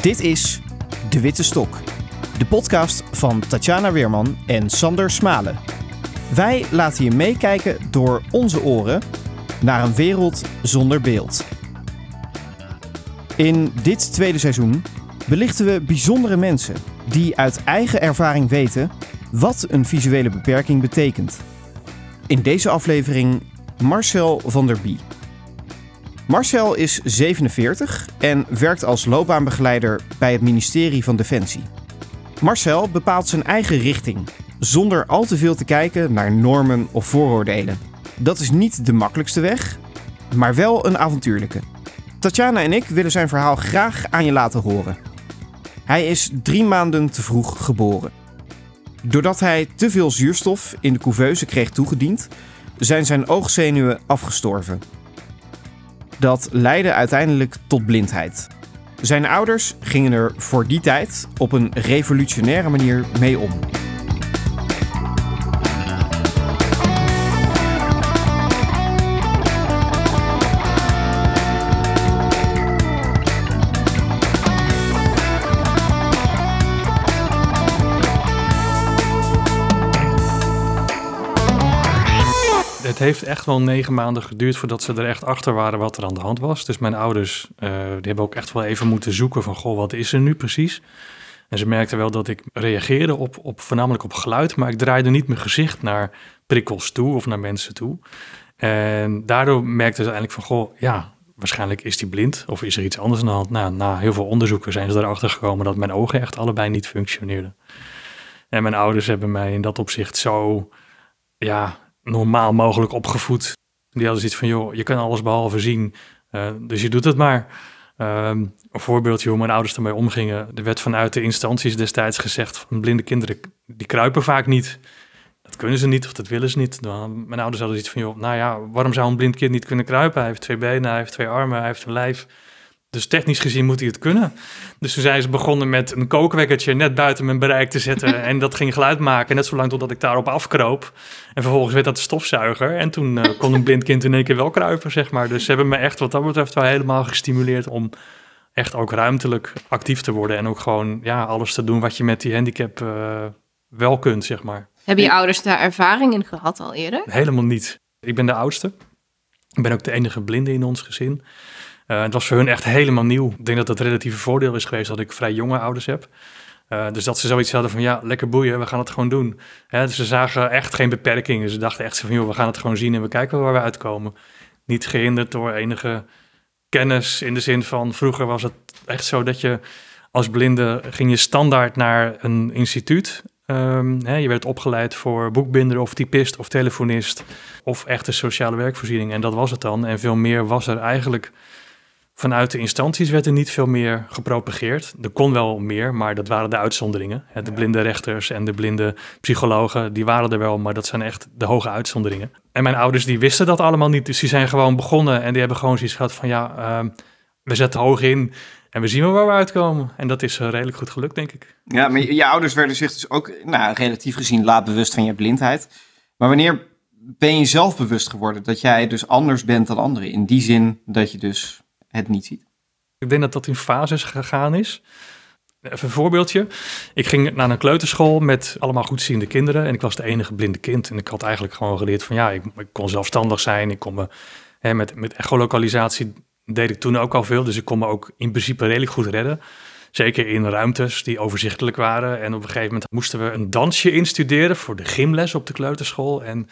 Dit is De Witte Stok, de podcast van Tatjana Weerman en Sander Smalen. Wij laten je meekijken door onze oren naar een wereld zonder beeld. In dit tweede seizoen belichten we bijzondere mensen die uit eigen ervaring weten wat een visuele beperking betekent. In deze aflevering Marcel van der Bie. Marcel is 47 en werkt als loopbaanbegeleider bij het ministerie van Defensie. Marcel bepaalt zijn eigen richting, zonder al te veel te kijken naar normen of vooroordelen. Dat is niet de makkelijkste weg, maar wel een avontuurlijke. Tatjana en ik willen zijn verhaal graag aan je laten horen. Hij is drie maanden te vroeg geboren. Doordat hij te veel zuurstof in de couveuse kreeg toegediend, zijn zijn oogzenuwen afgestorven. Dat leidde uiteindelijk tot blindheid. Zijn ouders gingen er voor die tijd op een revolutionaire manier mee om. Heeft echt wel negen maanden geduurd voordat ze er echt achter waren wat er aan de hand was. Dus mijn ouders uh, die hebben ook echt wel even moeten zoeken van, goh, wat is er nu precies? En ze merkten wel dat ik reageerde op, op voornamelijk op geluid, maar ik draaide niet mijn gezicht naar prikkels toe of naar mensen toe. En daardoor merkten ze eigenlijk van, goh, ja, waarschijnlijk is die blind of is er iets anders aan de hand. Nou, na heel veel onderzoeken zijn ze erachter gekomen dat mijn ogen echt allebei niet functioneerden. En mijn ouders hebben mij in dat opzicht zo, ja, normaal mogelijk opgevoed. Die hadden zoiets van, joh, je kan alles behalve zien, uh, dus je doet het maar. Um, een voorbeeldje hoe mijn ouders ermee omgingen. Er werd vanuit de instanties destijds gezegd van blinde kinderen, die kruipen vaak niet. Dat kunnen ze niet of dat willen ze niet. Mijn ouders hadden zoiets van, joh, nou ja, waarom zou een blind kind niet kunnen kruipen? Hij heeft twee benen, hij heeft twee armen, hij heeft een lijf. Dus technisch gezien moet hij het kunnen. Dus toen zijn ze begonnen met een kookwekkertje net buiten mijn bereik te zetten. en dat ging geluid maken, net zolang totdat ik daarop afkroop. En vervolgens werd dat de stofzuiger. En toen uh, kon een blind kind in één keer wel kruipen, zeg maar. Dus ze hebben me echt wat dat betreft wel helemaal gestimuleerd om echt ook ruimtelijk actief te worden. En ook gewoon ja, alles te doen wat je met die handicap uh, wel kunt, zeg maar. Hebben je ouders daar ervaring in gehad al eerder? Helemaal niet. Ik ben de oudste. Ik ben ook de enige blinde in ons gezin. Uh, het was voor hun echt helemaal nieuw. Ik denk dat het relatieve voordeel is geweest dat ik vrij jonge ouders heb. Uh, dus dat ze zoiets hadden van ja, lekker boeien, we gaan het gewoon doen. Hè, dus ze zagen echt geen beperkingen. Ze dachten echt van joh, we gaan het gewoon zien en we kijken waar we uitkomen. Niet gehinderd door enige kennis in de zin van vroeger was het echt zo dat je als blinde ging je standaard naar een instituut. Um, hè, je werd opgeleid voor boekbinder of typist of telefonist of echte sociale werkvoorziening en dat was het dan. En veel meer was er eigenlijk Vanuit de instanties werd er niet veel meer gepropageerd. Er kon wel meer, maar dat waren de uitzonderingen. De blinde rechters en de blinde psychologen, die waren er wel, maar dat zijn echt de hoge uitzonderingen. En mijn ouders die wisten dat allemaal niet, dus die zijn gewoon begonnen en die hebben gewoon zoiets gehad van ja, uh, we zetten hoog in en we zien wel waar we uitkomen. En dat is uh, redelijk goed gelukt, denk ik. Ja, maar je, je ouders werden zich dus ook nou, relatief gezien laat bewust van je blindheid. Maar wanneer ben je zelf bewust geworden dat jij dus anders bent dan anderen? In die zin dat je dus het niet ziet? Ik denk dat dat in fases gegaan is. Even een voorbeeldje. Ik ging naar een kleuterschool met allemaal goedziende kinderen. En ik was de enige blinde kind. En ik had eigenlijk gewoon geleerd van ja, ik, ik kon zelfstandig zijn. Ik kon me, hè, met, met echolokalisatie deed ik toen ook al veel. Dus ik kon me ook in principe redelijk goed redden. Zeker in ruimtes die overzichtelijk waren. En op een gegeven moment moesten we een dansje instuderen voor de gymles op de kleuterschool. En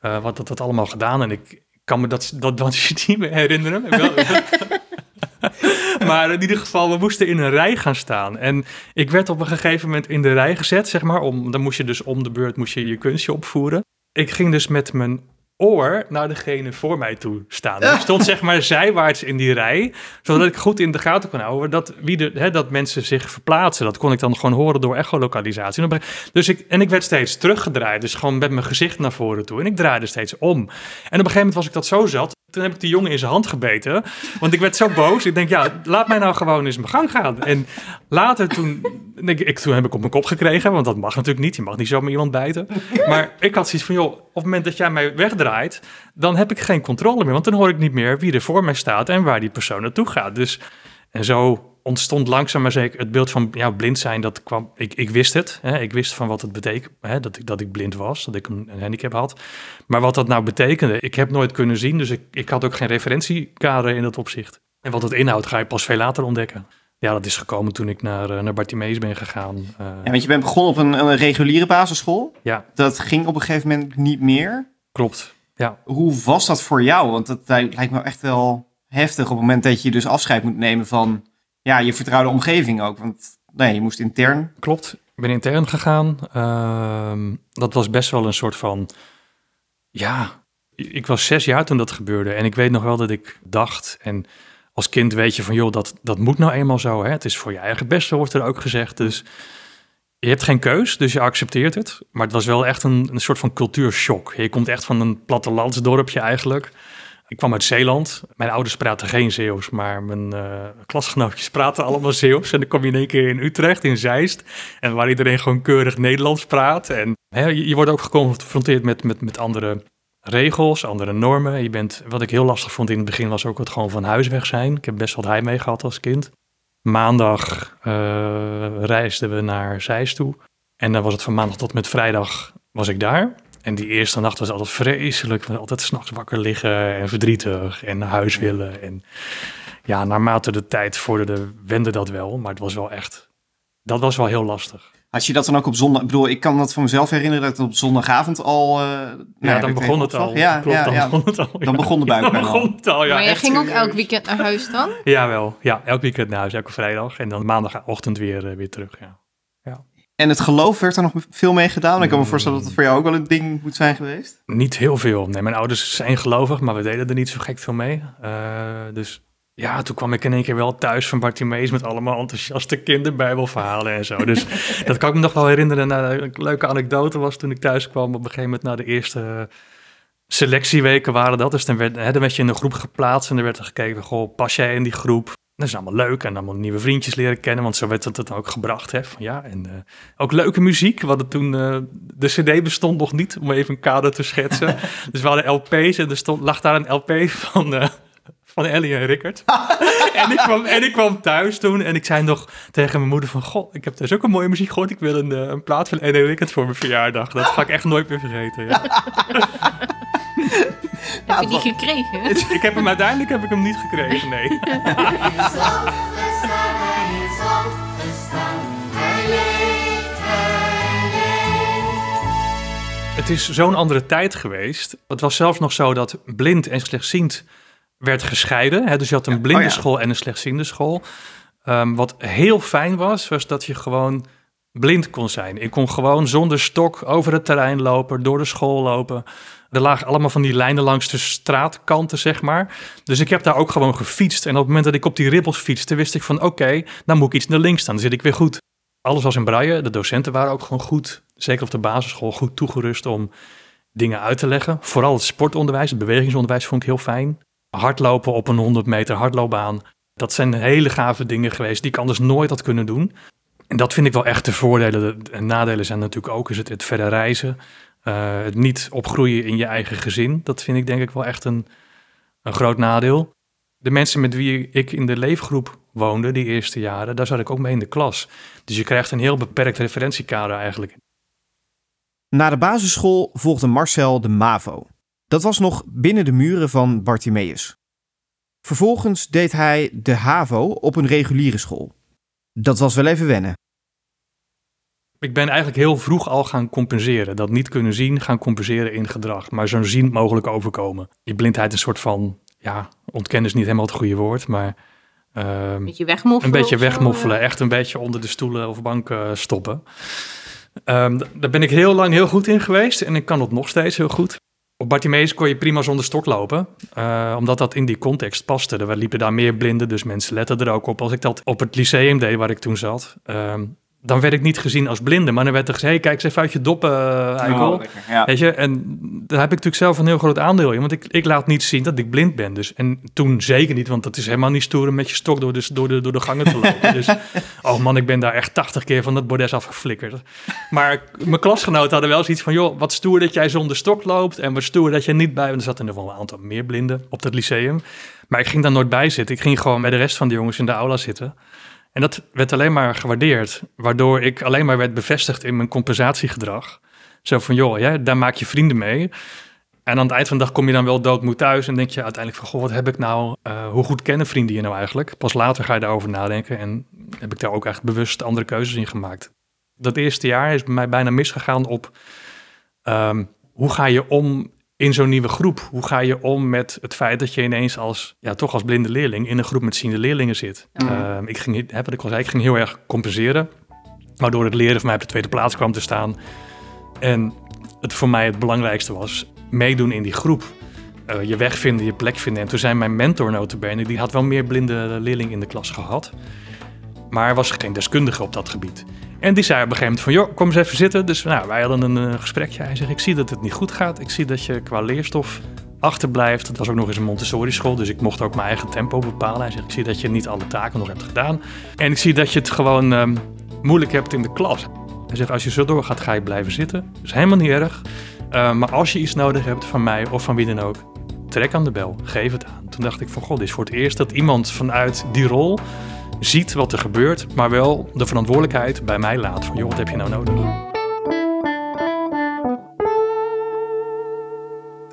uh, wat dat, dat allemaal gedaan. En ik, kan me dat, dat dansje niet meer herinneren. maar in ieder geval, we moesten in een rij gaan staan. En ik werd op een gegeven moment in de rij gezet, zeg maar. Om, dan moest je dus om de beurt moest je, je kunstje opvoeren. Ik ging dus met mijn oor naar degene voor mij toe staan. Ik stond zeg maar zijwaarts in die rij, zodat ik goed in de gaten kon houden dat, wie de, hè, dat mensen zich verplaatsen. Dat kon ik dan gewoon horen door echolokalisatie. Dus ik, en ik werd steeds teruggedraaid, dus gewoon met mijn gezicht naar voren toe. En ik draaide steeds om. En op een gegeven moment was ik dat zo zat, toen heb ik die jongen in zijn hand gebeten. Want ik werd zo boos. Ik denk, ja, laat mij nou gewoon eens mijn gang gaan. En later toen, denk ik, toen heb ik op mijn kop gekregen. Want dat mag natuurlijk niet. Je mag niet zomaar iemand bijten. Maar ik had zoiets van, joh, op het moment dat jij mij wegdraait... dan heb ik geen controle meer. Want dan hoor ik niet meer wie er voor mij staat... en waar die persoon naartoe gaat. Dus, en zo ontstond langzaam maar zeker het beeld van ja, blind zijn. Dat kwam, ik, ik wist het. Hè, ik wist van wat het betekent. Hè, dat, ik, dat ik blind was, dat ik een, een handicap had. Maar wat dat nou betekende, ik heb nooit kunnen zien. Dus ik, ik had ook geen referentiekader in dat opzicht. En wat het inhoudt, ga je pas veel later ontdekken. Ja, dat is gekomen toen ik naar, uh, naar Bartimeus ben gegaan. Uh, ja, want je bent begonnen op een, een reguliere basisschool. Ja. Dat ging op een gegeven moment niet meer. Klopt, ja. Hoe was dat voor jou? Want dat lijkt me echt wel heftig op het moment dat je dus afscheid moet nemen van ja, je vertrouwde omgeving ook. Want nee, je moest intern. Klopt, ik ben intern gegaan. Uh, dat was best wel een soort van, ja, ik was zes jaar toen dat gebeurde. En ik weet nog wel dat ik dacht en als kind weet je van, joh, dat, dat moet nou eenmaal zo. Hè? Het is voor je eigen beste, wordt er ook gezegd. Dus je hebt geen keus, dus je accepteert het. Maar het was wel echt een, een soort van cultuurshock. Je komt echt van een plattelandsdorpje eigenlijk. Ik kwam uit Zeeland. Mijn ouders praten geen Zeeuws, maar mijn uh, klasgenootjes praten allemaal Zeeuws. En dan kom je in één keer in Utrecht, in Zeist. En waar iedereen gewoon keurig Nederlands praat. En hè, je, wordt ook geconfronteerd met, met, met andere regels, andere normen. Je bent, wat ik heel lastig vond in het begin was ook het gewoon van huis weg zijn. Ik heb best wat hij mee gehad als kind. Maandag uh, reisden we naar Zeist toe. En dan was het van maandag tot met vrijdag was ik daar. En die eerste nacht was altijd vreselijk. We altijd s'nachts wakker liggen en verdrietig en naar huis willen. En ja, naarmate de tijd vorderde, wende dat wel. Maar het was wel echt, dat was wel heel lastig. Had je dat dan ook op zondag? Ik bedoel, ik kan dat van mezelf herinneren dat het op zondagavond al. Uh, ja, dan begon het al. Ja, Klopt, ja, dan ja. begon het al. Dan begon de buik Dan begon het al, ja. maar je ging ook elk weekend naar huis dan? Ja, wel. Ja, elk weekend naar huis, elke vrijdag. En dan maandagochtend weer, eh, weer terug, ja. En het geloof werd er nog veel mee gedaan. Ik kan me voorstellen dat het voor jou ook wel een ding moet zijn geweest. Niet heel veel. Nee, mijn ouders zijn gelovig, maar we deden er niet zo gek veel mee. Uh, dus ja, toen kwam ik in één keer wel thuis van Bartimeus met allemaal enthousiaste kinderbijbelverhalen en zo. Dus dat kan ik me nog wel herinneren. Nou, een leuke anekdote was toen ik thuis kwam op een gegeven moment na de eerste selectieweken waren dat. Dus dan werd, hè, dan werd je in een groep geplaatst en er werd er gekeken, goh, pas jij in die groep? Dat is allemaal leuk en allemaal nieuwe vriendjes leren kennen, want zo werd het dan ook gebracht. Hè? Van, ja, en uh, ook leuke muziek. We hadden toen, uh, de cd bestond nog niet, om even een kader te schetsen. dus we hadden LP's en er stond, lag daar een LP van, uh, van Ellie en Rickert. en, ik kwam, en ik kwam thuis toen en ik zei nog tegen mijn moeder van... Goh, ik heb dus ook een mooie muziek gehoord. Ik wil een, een plaat van Ellie en Rickert voor mijn verjaardag. Dat ga ik echt nooit meer vergeten. Ja. Heb je die gekregen? ik heb hem uiteindelijk heb ik hem niet gekregen, nee. Het is zo'n andere tijd geweest. Het was zelfs nog zo dat blind en slechtziend werd gescheiden. Hè? Dus je had een blinde school en een slechtziende school. Um, wat heel fijn was, was dat je gewoon blind kon zijn. Ik kon gewoon zonder stok over het terrein lopen, door de school lopen. Er lagen allemaal van die lijnen langs de straatkanten, zeg maar. Dus ik heb daar ook gewoon gefietst. En op het moment dat ik op die ribbels fietste, wist ik van... oké, dan moet ik iets naar links staan, dan zit ik weer goed. Alles was in braille. De docenten waren ook gewoon goed, zeker op de basisschool, goed toegerust om dingen uit te leggen. Vooral het sportonderwijs, het bewegingsonderwijs vond ik heel fijn. Hardlopen op een 100 meter hardloopbaan. Dat zijn hele gave dingen geweest die ik anders nooit had kunnen doen. En dat vind ik wel echt de voordelen. En nadelen zijn natuurlijk ook is het, het verder reizen. Uh, het niet opgroeien in je eigen gezin. Dat vind ik denk ik wel echt een, een groot nadeel. De mensen met wie ik in de leefgroep woonde, die eerste jaren, daar zat ik ook mee in de klas. Dus je krijgt een heel beperkt referentiekader eigenlijk. Na de basisschool volgde Marcel de MAVO. Dat was nog binnen de muren van Bartimeus. Vervolgens deed hij de HAVO op een reguliere school. Dat was wel even wennen. Ik ben eigenlijk heel vroeg al gaan compenseren. Dat niet kunnen zien, gaan compenseren in gedrag. Maar zo zien mogelijk overkomen. Die blindheid een soort van, ja, ontkennen is niet helemaal het goede woord, maar... Uh, een beetje wegmoffelen. Een beetje wegmoffelen, echt een beetje onder de stoelen of banken stoppen. Um, daar ben ik heel lang heel goed in geweest en ik kan het nog steeds heel goed. Op Bartimeus kon je prima zonder stok lopen, uh, omdat dat in die context paste. Er liepen daar meer blinden, dus mensen letten er ook op. Als ik dat op het lyceum deed waar ik toen zat, um, dan werd ik niet gezien als blinde, maar dan werd er gezegd, hey, kijk eens even uit je doppen, uh, eikel. Oh, ja. Weet je, en daar heb ik natuurlijk zelf een heel groot aandeel in, want ik, ik laat niet zien dat ik blind ben. Dus, en toen zeker niet, want dat is helemaal niet stoer om met je stok door de, door de, door de gangen te lopen. dus, oh man, ik ben daar echt 80 keer van dat bordes afgeflikkerd. Maar mijn klasgenoten hadden wel zoiets van, joh, wat stoer dat jij zonder stok loopt en wat stoer dat je niet bij, want er zaten er wel een aantal meer blinden op dat lyceum. Maar ik ging daar nooit bij zitten. Ik ging gewoon met de rest van de jongens in de aula zitten. En dat werd alleen maar gewaardeerd, waardoor ik alleen maar werd bevestigd in mijn compensatiegedrag. Zo van, joh, ja, daar maak je vrienden mee. En aan het eind van de dag kom je dan wel doodmoed thuis en denk je uiteindelijk van, goh, wat heb ik nou, uh, hoe goed kennen vrienden je nou eigenlijk? Pas later ga je daarover nadenken en heb ik daar ook echt bewust andere keuzes in gemaakt. Dat eerste jaar is bij mij bijna misgegaan op um, hoe ga je om in zo'n nieuwe groep? Hoe ga je om met het feit dat je ineens als, ja, toch als blinde leerling in een groep met ziende leerlingen zit? Ehm, ik ging, hè, wat ik al zei, ik ging heel erg compenseren, waardoor het leren voor mij op de tweede plaats kwam te staan. En het voor mij het belangrijkste was meedoen in die groep. Uh, je weg vinden, je plek vinden. En toen zei mijn mentor notabene, die had wel meer blinde leerlingen in de klas gehad. Maar was geen deskundige op dat gebied. En die zei op een gegeven moment van, joh, kom eens even zitten. Dus nou, wij hadden een uh, gesprekje. Hij zegt, ik zie dat het niet goed gaat. Ik zie dat je qua leerstof achterblijft. Het was ook nog eens een Montessori school, dus ik mocht ook mijn eigen tempo bepalen. Hij zegt, ik zie dat je niet alle taken nog hebt gedaan. En ik zie dat je het gewoon um, moeilijk hebt in de klas. Hij zegt, als je zo doorgaat, ga je blijven zitten. Dat is helemaal niet erg. Uh, maar als je iets nodig hebt van mij of van wie dan ook, trek aan de bel, geef het aan. Toen dacht ik van, god, dit is voor het eerst dat iemand vanuit die rol ziet wat er gebeurt, maar wel de verantwoordelijkheid bij mij laat. Van joh, wat heb je nou nodig?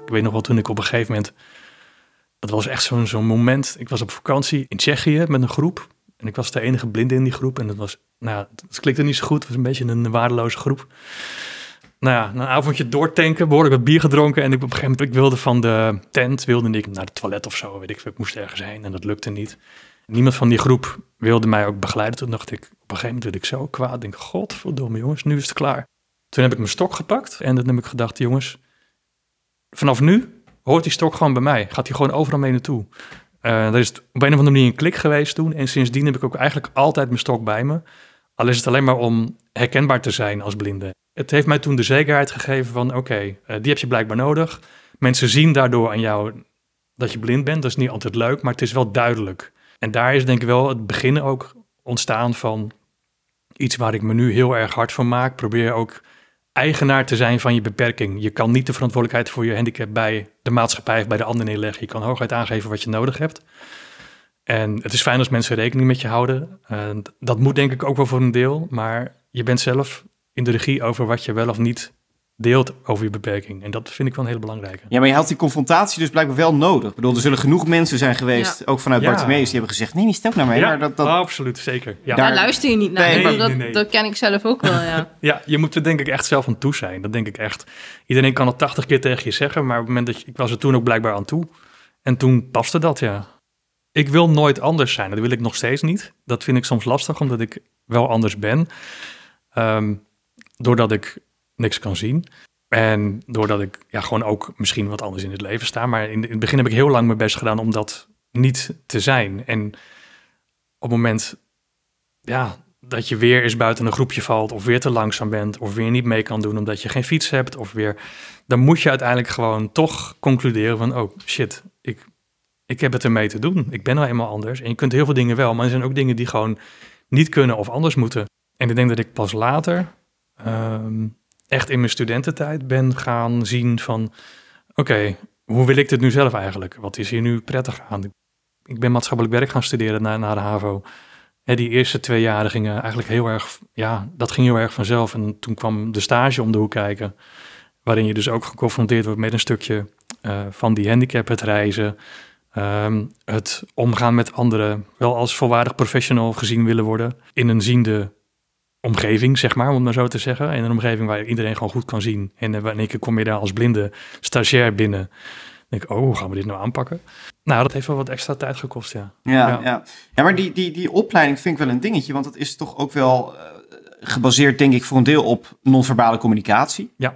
Ik weet nog wel toen ik op een gegeven moment. Dat was echt zo'n zo'n moment. Ik was op vakantie in Tsjechië met een groep. En ik was de enige blinde in die groep. En dat was, nou, het klikte niet zo goed. Het was een beetje een waardeloze groep. Nou ja, een avondje doortanken, behoorlijk wat bier gedronken. En ik op een gegeven moment, ik wilde van de tent, wilde ik naar het toilet of zo, weet ik Ik moest ergens heen en dat lukte niet. Niemand van die groep wilde mij ook begeleiden. Toen dacht ik, op een gegeven moment werd ik zo kwaad. Ik denk, godverdomme jongens, nu is het klaar. Toen heb ik mijn stok gepakt en dan heb ik gedacht, jongens, vanaf nu hoort die stok gewoon bij mij. Gaat hij gewoon overal mee naartoe. Uh, er is op een of andere manier een klik geweest toen. En sindsdien heb ik ook eigenlijk altijd mijn stok bij me. Al is het alleen maar om herkenbaar te zijn als blinde. Het heeft mij toen de zekerheid gegeven van, oké, eh, die heb je blijkbaar nodig. Mensen zien daardoor aan jou dat je blind bent. Dat is niet altijd leuk, maar het is wel duidelijk. En daar is denk ik wel het begin ook ontstaan van iets waar ik me nu heel erg hard van maak. Probeer ook eigenaar te zijn van je beperking. Je kan niet de verantwoordelijkheid voor je handicap bij de maatschappij of bij de ander neerleggen. Je kan hooguit aangeven wat je nodig hebt. En het is fijn als mensen rekening met je houden. dat moet denk ik ook wel voor een deel. Maar je bent zelf in de regie over wat je wel of niet deelt over je beperking. En dat vind ik wel een hele belangrijke. Ja, maar je had die confrontatie dus blijkbaar wel nodig. Ik bedoel, er zullen genoeg mensen zijn geweest, ook vanuit ja. Bartimeus, die hebben gezegd, nee, niet stel naar mij. Ja, maar dat, dat... absoluut, zeker. Ja. Daar luister je niet naar. Nee, dat, nee, dat, ken ik zelf ook wel, ja. ja, je moet er denk ik echt zelf aan toe zijn. Dat denk ik echt. Iedereen kan het tachtig keer tegen je zeggen, maar op het moment dat je, ik was er toen ook blijkbaar aan toe. En toen paste dat, ja. Ik wil nooit anders zijn. Dat wil ik nog steeds niet. Dat vind ik soms lastig, omdat ik wel anders ben. Um, doordat ik niks kan zien. En doordat ik ja, gewoon ook misschien wat anders in het leven sta. Maar in, het begin heb ik heel lang mijn best gedaan om dat niet te zijn. En op het moment ja, dat je weer eens buiten een groepje valt, of weer te langzaam bent, of weer niet mee kan doen omdat je geen fiets hebt, of weer. Dan moet je uiteindelijk gewoon toch concluderen van: oh shit, ik, ik heb het ermee te doen. Ik ben nou eenmaal anders. En je kunt heel veel dingen wel, maar er zijn ook dingen die gewoon niet kunnen of anders moeten. En ik denk dat ik pas later Ehm, echt in mijn studententijd ben gaan zien van... oké, hoe wil ik dit nu zelf eigenlijk? Wat is hier nu prettig aan? Ik ben maatschappelijk werk gaan studeren na, na de HAVO. Die eerste twee jaren gingen eigenlijk heel erg... ja, dat ging heel erg vanzelf. En toen kwam de stage om de hoek kijken... waarin je dus ook geconfronteerd wordt met een stukje uh, van die handicap, het reizen... Um, het omgaan met anderen, wel als volwaardig professional gezien willen worden in een ziende omgeving, zeg maar, om het maar zo te zeggen. In een omgeving waar iedereen gewoon goed kan zien. En uh, wanneer kom je daar als blinde stagiair binnen. Dan denk ik, oh, hoe gaan we dit nou aanpakken? Nou, dat heeft wel wat extra tijd gekost, ja. Ja, ja. ja. maar die, die, die opleiding vind ik wel een dingetje, want dat is toch ook wel uh, gebaseerd, denk ik, voor een deel op non-verbale communicatie. Ja.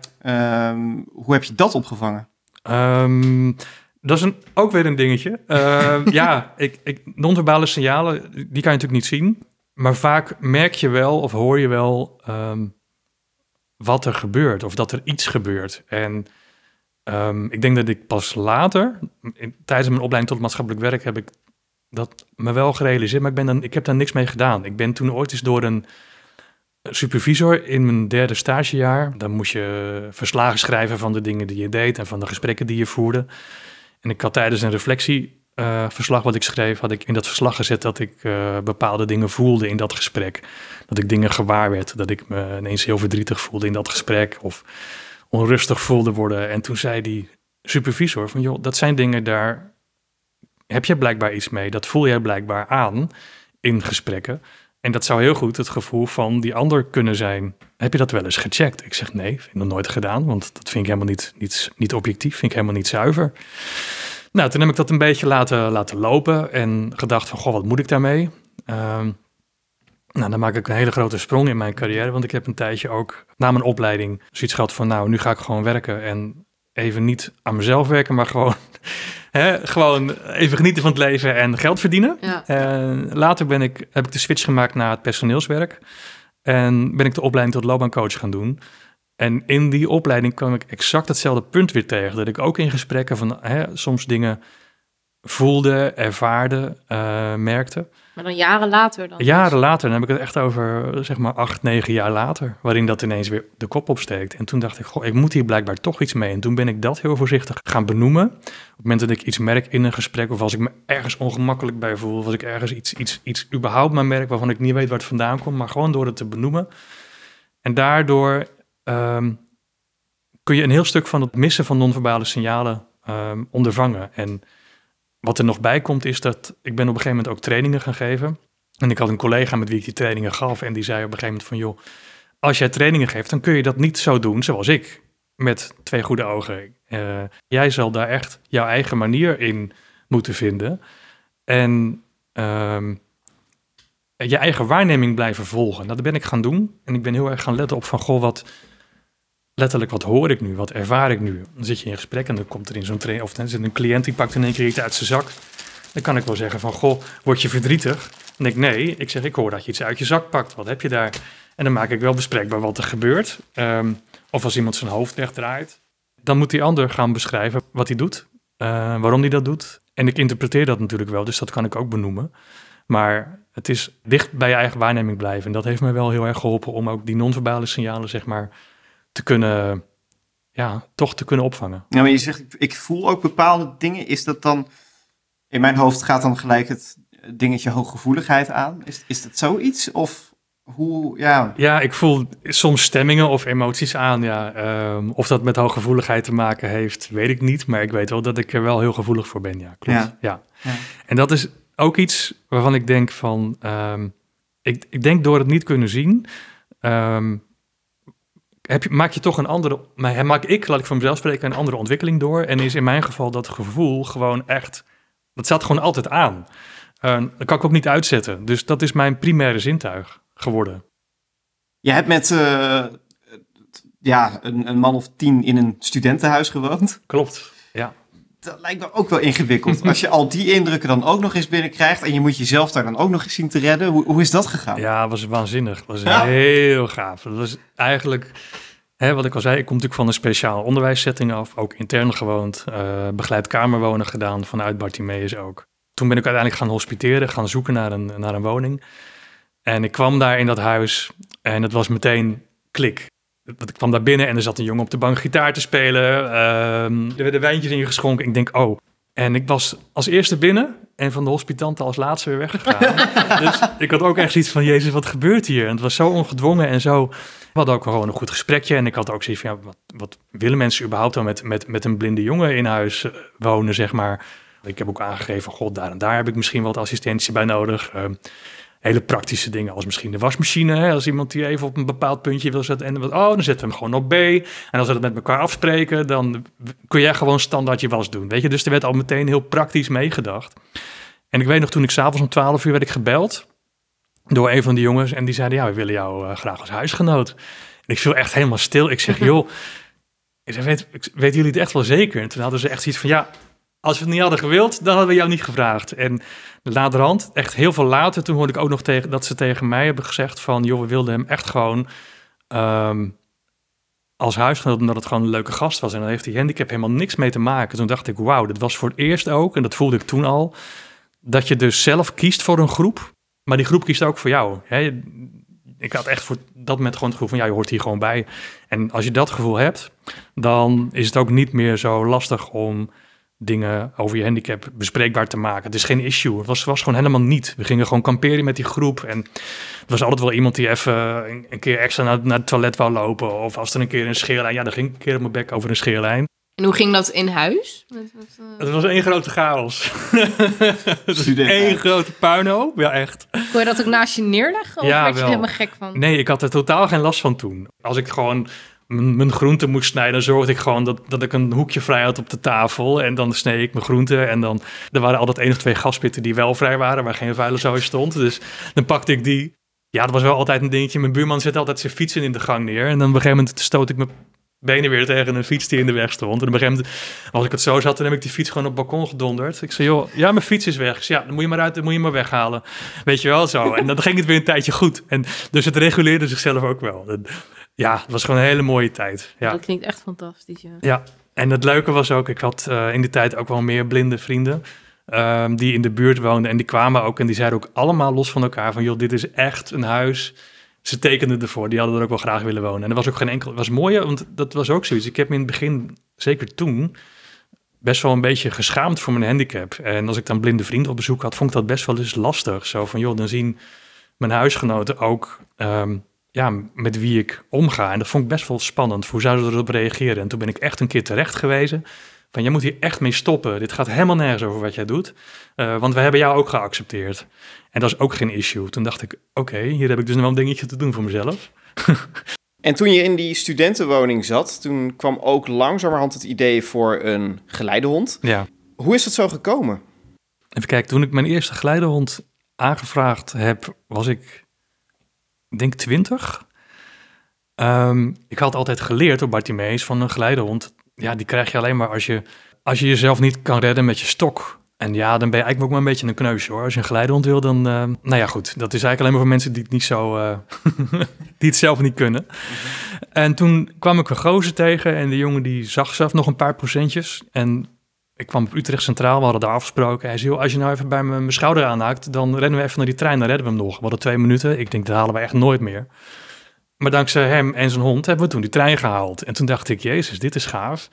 Um, hoe heb je dat opgevangen? Um, dat is een, ook weer een dingetje. Uh, ja, ik, ik, non-verbale signalen, die kan je natuurlijk niet zien. Maar vaak merk je wel of hoor je wel ehm, wat er gebeurt of dat er iets gebeurt. En um, ik denk dat ik pas later, tijdens mijn opleiding tot maatschappelijk werk, heb ik dat me wel gerealiseerd. Maar ik, ben dan, ik heb daar niks mee gedaan. Ik ben toen ooit eens door een supervisor in mijn derde stagejaar. Dan moest je verslagen schrijven van de dingen die je deed en van de gesprekken die je voerde. En ik had tijdens een reflectie uh, verslag wat ik schreef, had ik in dat verslag gezet dat ik uh, bepaalde dingen voelde in dat gesprek. Dat ik dingen gewaar werd, dat ik me ineens heel verdrietig voelde in dat gesprek of onrustig voelde worden. En toen zei die supervisor van, joh, dat zijn dingen daar heb je blijkbaar iets mee. Dat voel jij blijkbaar aan in gesprekken. En dat zou heel goed het gevoel van die ander kunnen zijn. Heb je dat wel eens gecheckt? Ik zeg nee, vind ik nog nooit gedaan, want dat vind ik helemaal niet, niet, niet objectief, vind ik helemaal niet zuiver. Nou, toen heb ik dat een beetje laten, laten lopen en gedacht van, goh, wat moet ik daarmee? Ehm, nou, dan maak ik een hele grote sprong in mijn carrière, want ik heb een tijdje ook na mijn opleiding zoiets gehad van, nou, nu ga ik gewoon werken en even niet aan mezelf werken, maar gewoon Hè, gewoon even genieten van het leven en geld verdienen. later ben ik, heb ik de switch gemaakt naar het personeelswerk. En ben ik de opleiding tot loopbaancoach gaan doen. En in die opleiding kwam ik exact hetzelfde punt weer tegen. Dat ik ook in gesprekken van hè, soms dingen voelde, ervaarde, uh, merkte. Maar dan jaren later dan? Jaren dus? later, dan heb ik het echt over zeg maar acht, negen jaar later, waarin dat ineens weer de kop opsteekt. En toen dacht ik, goh, ik moet hier blijkbaar toch iets mee. En toen ben ik dat heel voorzichtig gaan benoemen. Op het moment dat ik iets merk in een gesprek, of als ik me ergens ongemakkelijk bij voel, of als ik ergens iets, iets, iets überhaupt maar merk waarvan ik niet weet waar het vandaan komt, maar gewoon door het te benoemen. En daardoor ehm, kun je een heel stuk van het missen van non-verbale signalen um, ondervangen. En wat er nog bij komt is dat ik ben op een gegeven moment ook trainingen gaan geven. En ik had een collega met wie ik die trainingen gaf en die zei op een gegeven moment van joh, als jij trainingen geeft, dan kun je dat niet zo doen zoals ik. Met twee goede ogen. Uh, jij zal daar echt jouw eigen manier in moeten vinden. En um, je eigen waarneming blijven volgen. Dat ben ik gaan doen. En ik ben heel erg gaan letten op van, goh, wat, letterlijk wat hoor ik nu, wat ervaar ik nu. Dan zit je in gesprek en dan komt er in zo'n train of dan zit een cliënt die pakt in één keer iets uit zijn zak. Dan kan ik wel zeggen van, goh, word je verdrietig? Denk ik, nee, ik zeg, ik hoor dat je iets uit je zak pakt. Wat heb je daar? En dan maak ik wel bespreekbaar wat er gebeurt. Ehm, of als iemand zijn hoofd wegdraait. Dan moet die ander gaan beschrijven wat hij doet, uh, waarom hij dat doet. En ik interpreteer dat natuurlijk wel, dus dat kan ik ook benoemen. Maar het is dicht bij je eigen waarneming blijven. En dat heeft me wel heel erg geholpen om ook die non-verbale signalen, zeg maar, te kunnen, ja, toch te kunnen opvangen. Ja, maar je zegt, ik voel ook bepaalde dingen. Is dat dan, in mijn hoofd gaat dan gelijk het dingetje hooggevoeligheid aan? Is, is dat zoiets? Of hoe, ja... Ja, ik voel soms stemmingen of emoties aan, ja. Ehm, of dat met hooggevoeligheid te maken heeft, weet ik niet. Maar ik weet wel dat ik er wel heel gevoelig voor ben, ja. Klopt, ja. ja. En dat is ook iets waarvan ik denk van... Ehm, ik, ik denk door het niet kunnen zien... Ehm, heb je, maak je toch een andere, maar maak ik, laat ik voor mezelf spreken, een andere ontwikkeling door. En is in mijn geval dat gevoel gewoon echt, dat staat gewoon altijd aan. Uh, dat kan ik ook niet uitzetten. Dus dat is mijn primaire zintuig geworden. Je hebt met uh, ja, een, een, man of tien in een studentenhuis gewoond. Klopt. Dat lijkt me ook wel ingewikkeld. Als je al die indrukken dan ook nog eens binnenkrijgt en je moet jezelf daar dan ook nog eens zien te redden. Hoe, hoe is dat gegaan? Ja, was waanzinnig. Dat was heel gaaf. Dat was eigenlijk Hè, wat ik al zei, ik kom natuurlijk van een speciaal onderwijssetting af, ook intern gewoond, uh, begeleid kamerwonen gedaan vanuit Bartimeus ook. Toen ben ik uiteindelijk gaan hospiteren, gaan zoeken naar een, naar een woning. En ik kwam daar in dat huis en het was meteen klik. Ik kwam daar binnen en er zat een jongen op de bank gitaar te spelen. Uh, er werden wijntjes ingeschonken. Ik denk, oh. En ik was als eerste binnen en van de hospitanten als laatste weer weggegaan. dus ik had ook echt iets van, jezus, wat gebeurt hier? En het was zo ongedwongen en zo we hadden ook gewoon een goed gesprekje. En ik had ook zoiets van, ja, wat, wat willen mensen überhaupt dan met, met, met een blinde jongen in huis eh, wonen, zeg maar. Ik heb ook aangegeven, god, daar en daar heb ik misschien wat assistentie bij nodig. Ehm, hele praktische dingen, als misschien de wasmachine. Hè, als iemand die even op een bepaald puntje wil zetten. En oh, dan zetten we hem gewoon op B. En als we dat met elkaar afspreken, dan kun jij gewoon standaard je was doen. Weet je, dus er werd al meteen heel praktisch meegedacht. En ik weet nog, toen ik s'avonds om 12 uur werd ik gebeld door een van die jongens. En die zeiden, ja, we willen jou uh, graag als huisgenoot. En ik viel echt helemaal stil. Ik zeg, joh, ik zeg, weet, weten jullie het echt wel zeker? En toen hadden ze echt iets van, ja, als we het niet hadden gewild, dan hadden we jou niet gevraagd. En laterhand, echt heel veel later, toen hoorde ik ook nog tegen, dat ze tegen mij hebben gezegd van, joh, we wilden hem echt gewoon um, als huisgenoot, omdat het gewoon een leuke gast was. En dan heeft die handicap helemaal niks mee te maken. Toen dacht ik, wauw, dat was voor het eerst ook, en dat voelde ik toen al, dat je dus zelf kiest voor een groep maar die groep kiest ook voor jou. Hè? Ik had echt voor dat moment gewoon het gevoel van, ja, je hoort hier gewoon bij. En als je dat gevoel hebt, dan is het ook niet meer zo lastig om dingen over je handicap bespreekbaar te maken. Het is geen issue. Het was, was gewoon helemaal niet. We gingen gewoon kamperen met die groep. En er was altijd wel iemand die even een, een keer extra naar, naar, het toilet wou lopen. Of als er een keer een scheerlijn... Ja, dan ging ik een keer op mijn bek over een scheerlijn. En hoe ging dat in huis? Uh... Het was één grote chaos. Eén grote puinhoop, ja echt. Kon je dat ook naast je neerleggen? Of ja, werd je er helemaal gek van? Nee, ik had er totaal geen last van toen. Als ik gewoon mijn groenten moest snijden, zorgde ik gewoon dat, dat ik een hoekje vrij had op de tafel. En dan sneed ik mijn groenten. En dan er waren altijd één of twee gaspitten die wel vrij waren, waar geen vuile zooi stond. Dus dan pakte ik die. Ja, dat was wel altijd een dingetje. Mijn buurman zette altijd zijn fietsen in de gang neer. En dan op een gegeven moment stoot ik mijn benen weer tegen een fiets die in de weg stond. En op een gegeven moment, als ik het zo zat, dan heb ik die fiets gewoon op het balkon gedonderd. Ik zei, joh, ja, mijn fiets is weg. Zei, ja, dan moet je maar uit, dan moet je maar weghalen. Weet je wel, zo. En dan ging het weer een tijdje goed. En dus het reguleerde zichzelf ook wel. Ja, het was gewoon een hele mooie tijd. Ja. Dat klinkt echt fantastisch, ja. Ja, en het leuke was ook, ik had uh, in die tijd ook wel meer blinde vrienden. Um, die in de buurt woonden en die kwamen ook en die zeiden ook allemaal los van elkaar van joh, dit is echt een huis. Ze tekenden ervoor, die hadden er ook wel graag willen wonen. En er was ook geen enkel, het was mooi, want dat was ook zoiets. Ik heb me in het begin, zeker toen, best wel een beetje geschaamd voor mijn handicap. En als ik dan blinde vrienden op bezoek had, vond ik dat best wel eens lastig. Zo van joh, dan zien mijn huisgenoten ook um, ja, met wie ik omga. En dat vond ik best wel spannend. Hoe zouden ze erop reageren? En toen ben ik echt een keer terecht gewezen. Van, jij moet hier echt mee stoppen. Dit gaat helemaal nergens over wat jij doet. Uh, want we hebben jou ook geaccepteerd. En dat is ook geen issue. Toen dacht ik, oké, hier heb ik dus nog wel een dingetje te doen voor mezelf. en toen je in die studentenwoning zat, toen kwam ook langzamerhand het idee voor een geleidehond. Ja. Hoe is dat zo gekomen? Even kijken, toen ik mijn eerste geleidehond aangevraagd heb, was ik denk 20. Um, ik had altijd geleerd op Bartimeus van een geleidehond. Ja, die krijg je alleen maar als je, als je jezelf niet kan redden met je stok. En ja, dan ben je eigenlijk ook maar een beetje een kneusje hoor. Als je een geleidehond wil, dan... Uh, nou ja, goed. Dat is eigenlijk alleen maar voor mensen die het niet zo... Uh, die het zelf niet kunnen. En toen kwam ik een gozer tegen. En de jongen die zag zelf nog een paar procentjes. En ik kwam op Utrecht Centraal, we hadden daar afgesproken. Hij zei, als je nou even bij mijn schouder aanhaakt, dan rennen we even naar die trein, dan redden we hem nog. We hadden twee minuten, ik denk, dat halen we echt nooit meer. Maar dankzij hem en zijn hond hebben we toen die trein gehaald. En toen dacht ik, jezus, dit is gaaf.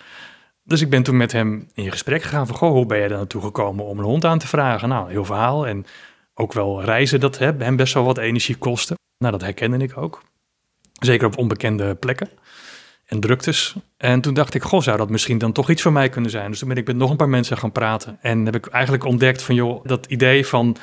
Dus ik ben toen met hem in gesprek gegaan van, goh, hoe ben je daar naartoe gekomen om een hond aan te vragen? Nou, heel verhaal. En ook wel reizen, dat hè, hem best wel wat energie kostte. Nou, dat herkende ik ook. Zeker op onbekende plekken en druktes. En toen dacht ik, goh, zou dat misschien dan toch iets voor mij kunnen zijn? Dus toen ben ik met nog een paar mensen gaan praten. En heb ik eigenlijk ontdekt van, joh, dat idee van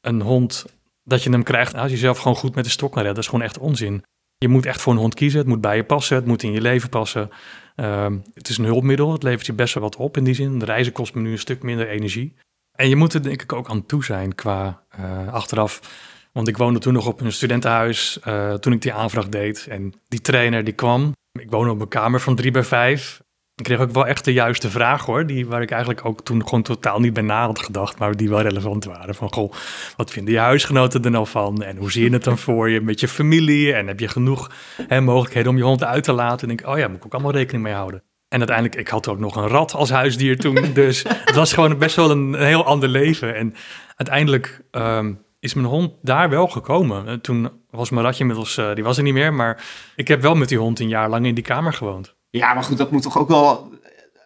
een hond, dat je hem krijgt als je zelf gewoon goed met de stok naar redt, dat is gewoon echt onzin. Je moet echt voor een hond kiezen, het moet bij je passen, het moet in je leven passen. Ehm, het is een hulpmiddel, het levert je best wel wat op in die zin. De reizen kost me nu een stuk minder energie. En je moet er denk ik ook aan toe zijn qua uh, achteraf. Want ik woonde toen nog op een studentenhuis uh, toen ik die aanvraag deed. En die trainer die kwam ik woon op een kamer van drie bij vijf. Ik kreeg ook wel echt de juiste vraag hoor, die, waar ik eigenlijk ook toen gewoon totaal niet bij na had gedacht, maar die wel relevant waren. Van goh, wat vinden je huisgenoten er nou van? En hoe zie je het dan voor je met je familie? En heb je genoeg hè, mogelijkheden om je hond uit te laten? En denk oh ja, moet ik ook allemaal rekening mee houden. En uiteindelijk, ik had ook nog een rat als huisdier toen. Dus het was gewoon best wel een, heel ander leven. En uiteindelijk ehm, is mijn hond daar wel gekomen. Eh, toen was mijn ratje inmiddels, uh, die was er niet meer. Maar ik heb wel met die hond een jaar lang in die kamer gewoond. Ja, maar goed, dat moet toch ook wel...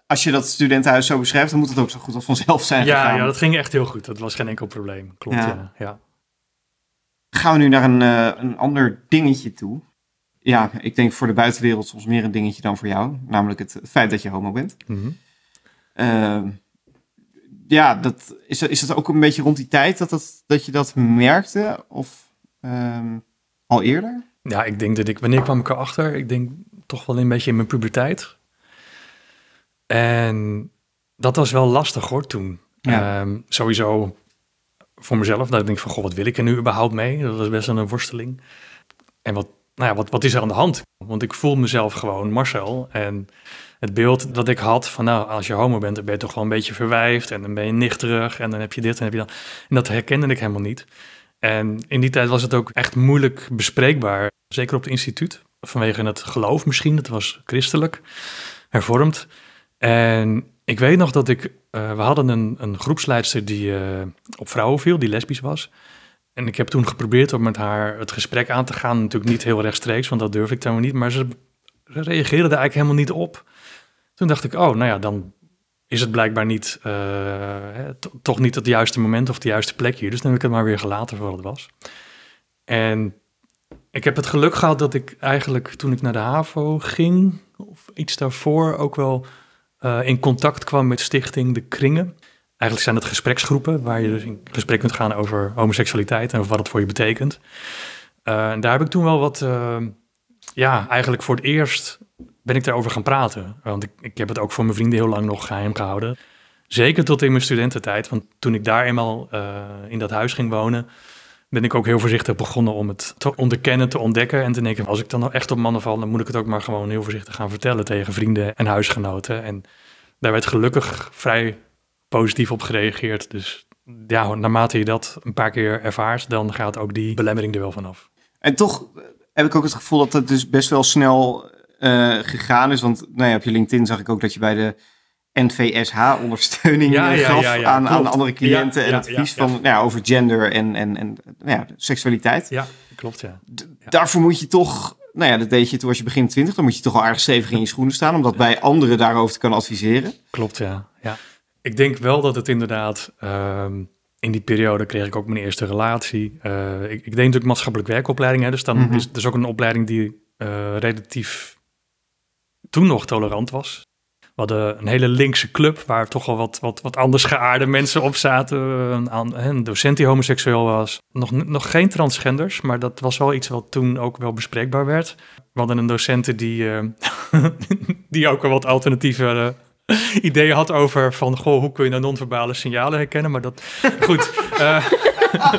Als je dat studentenhuis zo beschrijft, dan moet het ook zo goed als vanzelf zijn ja, gegaan. Ja, dat ging echt heel goed. Dat was geen enkel probleem. Klopt, ja. ja, Gaan we nu naar een, uh, een ander dingetje toe. Ja, ik denk voor de buitenwereld soms meer een dingetje dan voor jou. Namelijk het feit dat je homo bent. Mm ja, dat, is, is het ook een beetje rond die tijd dat, dat, dat je dat merkte? Of ehm, al eerder? Ja, ik denk dat ik... Wanneer kwam ik erachter? Ik denk toch wel een beetje in mijn puberteit. En dat was wel lastig hoor toen. Ehm, sowieso voor mezelf. Dat ik denk van, goh, wat wil ik er nu überhaupt mee? Dat was best wel een worsteling. En wat, nou ja, wat, wat is er aan de hand? Want ik voel mezelf gewoon Marcel. En het beeld dat ik had van nou, als je homo bent, dan ben je toch wel een beetje verwijfd en dan ben je nichterig en dan heb je dit en heb je dat. En dat herkende ik helemaal niet. En in die tijd was het ook echt moeilijk bespreekbaar, zeker op het instituut, vanwege het geloof misschien. Het was christelijk, hervormd. En ik weet nog dat ik, uh, we hadden een, een groepsleidster die uh, op vrouwen viel, die lesbisch was. En ik heb toen geprobeerd om met haar het gesprek aan te gaan. Natuurlijk niet heel rechtstreeks, want dat durf ik dan niet. Maar ze reageerde er eigenlijk helemaal niet op. Toen dacht ik, oh, nou ja, dan is het blijkbaar niet, hè, toch niet het juiste moment of de juiste plek hier. Dus dan heb ik het maar weer gelaten voor wat het was. En ik heb het geluk gehad dat ik eigenlijk toen ik naar de HAVO ging, of iets daarvoor, ook wel in contact kwam met stichting De Kringen. Eigenlijk zijn het gespreksgroepen waar je dus in gesprek kunt gaan over homoseksualiteit en wat het voor je betekent. Uh, daar heb ik toen wel wat, uh, ja, eigenlijk voor het eerst ben ik daarover gaan praten. Want ik, ik heb het ook voor mijn vrienden heel lang nog geheim gehouden. Zeker tot in mijn studententijd. Want toen ik daar eenmaal in dat huis ging wonen, ben ik ook heel voorzichtig begonnen om het te onderkennen, te ontdekken. En te denken, als ik dan echt op mannen val, dan moet ik het ook maar gewoon heel voorzichtig gaan vertellen tegen vrienden en huisgenoten. En daar werd gelukkig vrij positief op gereageerd. Dus ja, naarmate je dat een paar keer ervaart, dan gaat ook die belemmering er wel vanaf. En toch heb ik ook het gevoel dat het dus best wel snel uh, gegaan is. Want nou ja, op je LinkedIn zag ik ook dat je bij de NVSH ondersteuning ja, ja, gaf ja, aan, aan, andere cliënten en advies van, nou ja, over gender en, en, en nou ja, seksualiteit. Ja, klopt ja. Daarvoor moet je toch, nou ja, dat deed je toen was je begin twintig, dan moet je toch al erg stevig in je schoenen staan om dat bij anderen daarover te kunnen adviseren. Klopt ja, ja. Ik denk wel dat het inderdaad. Um, in die periode kreeg ik ook mijn eerste relatie. Uh, ik, ik, deed natuurlijk maatschappelijk werkopleiding. Hè, dus dan mm is dus ook een opleiding die uh, relatief toen nog tolerant was. We hadden een hele linkse club waar toch wel wat, wat, wat anders geaarde mensen op zaten. Een, een docent die homoseksueel was. Nog, nog geen transgenders, maar dat was wel iets wat toen ook wel bespreekbaar werd. We hadden een docent die, uh, die ook wel wat alternatieve ideeën had over van, goh, hoe kun je nou non-verbale signalen herkennen? Maar dat, goed. Uh,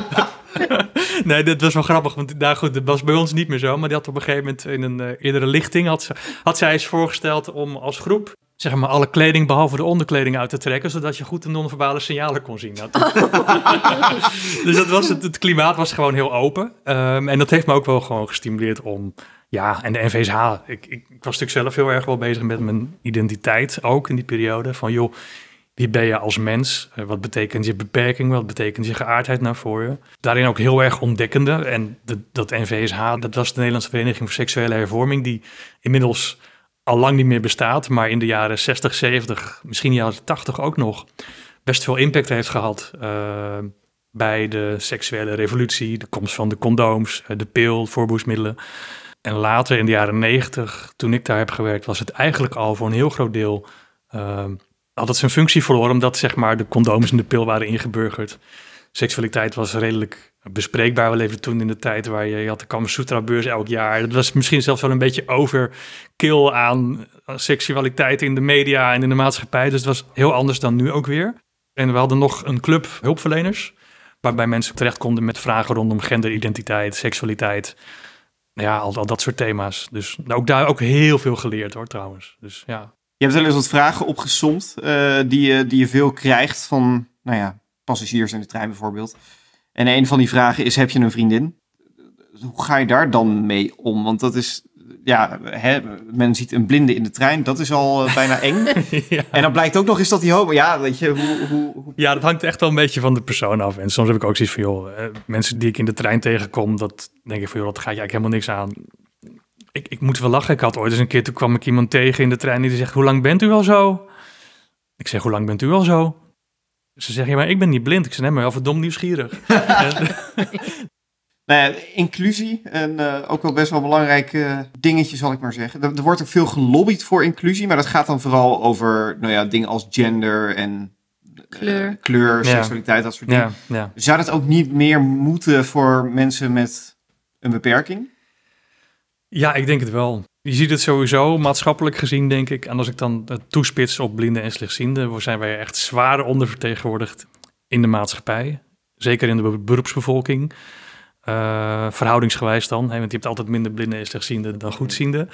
nee, dat was wel grappig, want nou goed, dat was bij ons niet meer zo. Maar die had op een gegeven moment in een eerdere lichting, had, had zij eens voorgesteld om als groep zeg maar alle kleding behalve de onderkleding uit te trekken, zodat je goed de non-verbale signalen kon zien. Nou, dus dat was het, het klimaat was gewoon heel open. Um, en dat heeft me ook wel gewoon gestimuleerd om ja, en de NVSH. Ik, ik, was natuurlijk zelf heel erg wel bezig met mijn identiteit, ook in die periode. Van joh, wie ben je als mens? Eh, wat betekent je beperking? Wat betekent je geaardheid nou voor je? Daarin ook heel erg ontdekkende. En de, dat NVSH, dat was de Nederlandse Vereniging voor Seksuele Hervorming, die inmiddels al lang niet meer bestaat, maar in de jaren 60, 70, misschien jaren 80 ook nog, best veel impact heeft gehad. Uh, bij de seksuele revolutie, de komst van de condooms, eh, de pil, voorboedsmiddelen. En later in de jaren negentig, toen ik daar heb gewerkt, was het eigenlijk al voor een heel groot deel. Uh, had het zijn functie verloren, omdat zeg maar de condooms en de pil waren ingeburgerd. Seksualiteit was redelijk bespreekbaar. We leefden toen in de tijd waar je, had de Kama Sutra beurs elk jaar. Dat was misschien zelfs wel een beetje overkill aan seksualiteit in de media en in de maatschappij. Dus het was heel anders dan nu ook weer. En we hadden nog een club hulpverleners, waarbij mensen terecht konden met vragen rondom genderidentiteit, seksualiteit ja, al, dat soort thema's. Dus ook daar ook heel veel geleerd hoor, trouwens. Dus ja. Je hebt wel eens wat vragen opgesomd uh, die, je, die je veel krijgt van, nou ja, passagiers in de trein bijvoorbeeld. En een van die vragen is, heb je een vriendin? Hoe ga je daar dan mee om? Want dat is ja, hè, men ziet een blinde in de trein, dat is al uh, bijna eng. En dan blijkt ook nog eens dat die homo... Ja, weet je, hoe, hoe, Ja, dat hangt echt wel een beetje van de persoon af. En soms heb ik ook zoiets van, joh, eh, mensen die ik in de trein tegenkom, dat denk ik van, joh, dat gaat je eigenlijk helemaal niks aan. Ik, ik moet wel lachen. Ik had ooit eens een keer, toen kwam ik iemand tegen in de trein die zegt, hoe lang bent u al zo? Ik zeg, hoe lang bent u al zo? Ze zeggen, ja, maar ik ben niet blind. Ik zeg, nee, maar wel verdomd nieuwsgierig. Nou ja, inclusie, en uh, ook wel best wel een belangrijk uh, dingetje zal ik maar zeggen. Er, er, wordt ook veel gelobbyd voor inclusie, maar dat gaat dan vooral over nou ja, dingen als gender en kleur, uh, kleur seksualiteit, dat soort dingen. Ja, ja. Zou dat ook niet meer moeten voor mensen met een beperking? Ja, ik denk het wel. Je ziet het sowieso maatschappelijk gezien, denk ik. En als ik dan toespits op blinden en slechtzienden, zijn wij echt zwaar ondervertegenwoordigd in de maatschappij. Zeker in de beroepsbevolking. Uh, verhoudingsgewijs dan, hè, want je hebt altijd minder blinden en slechtzienden dan goedzienden.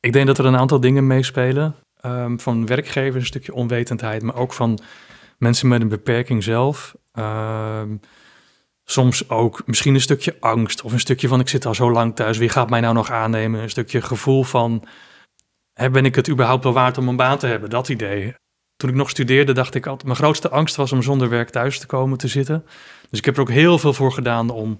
Ik denk dat er een aantal dingen meespelen. Um, van werkgevers, een stukje onwetendheid, maar ook van mensen met een beperking zelf. Um, soms ook misschien een stukje angst of een stukje van ik zit al zo lang thuis, wie gaat mij nou nog aannemen? Een stukje gevoel van ben ik het überhaupt wel waard om een baan te hebben? Dat idee. Toen ik nog studeerde dacht ik altijd, mijn grootste angst was om zonder werk thuis te komen te zitten. Dus ik heb er ook heel veel voor gedaan om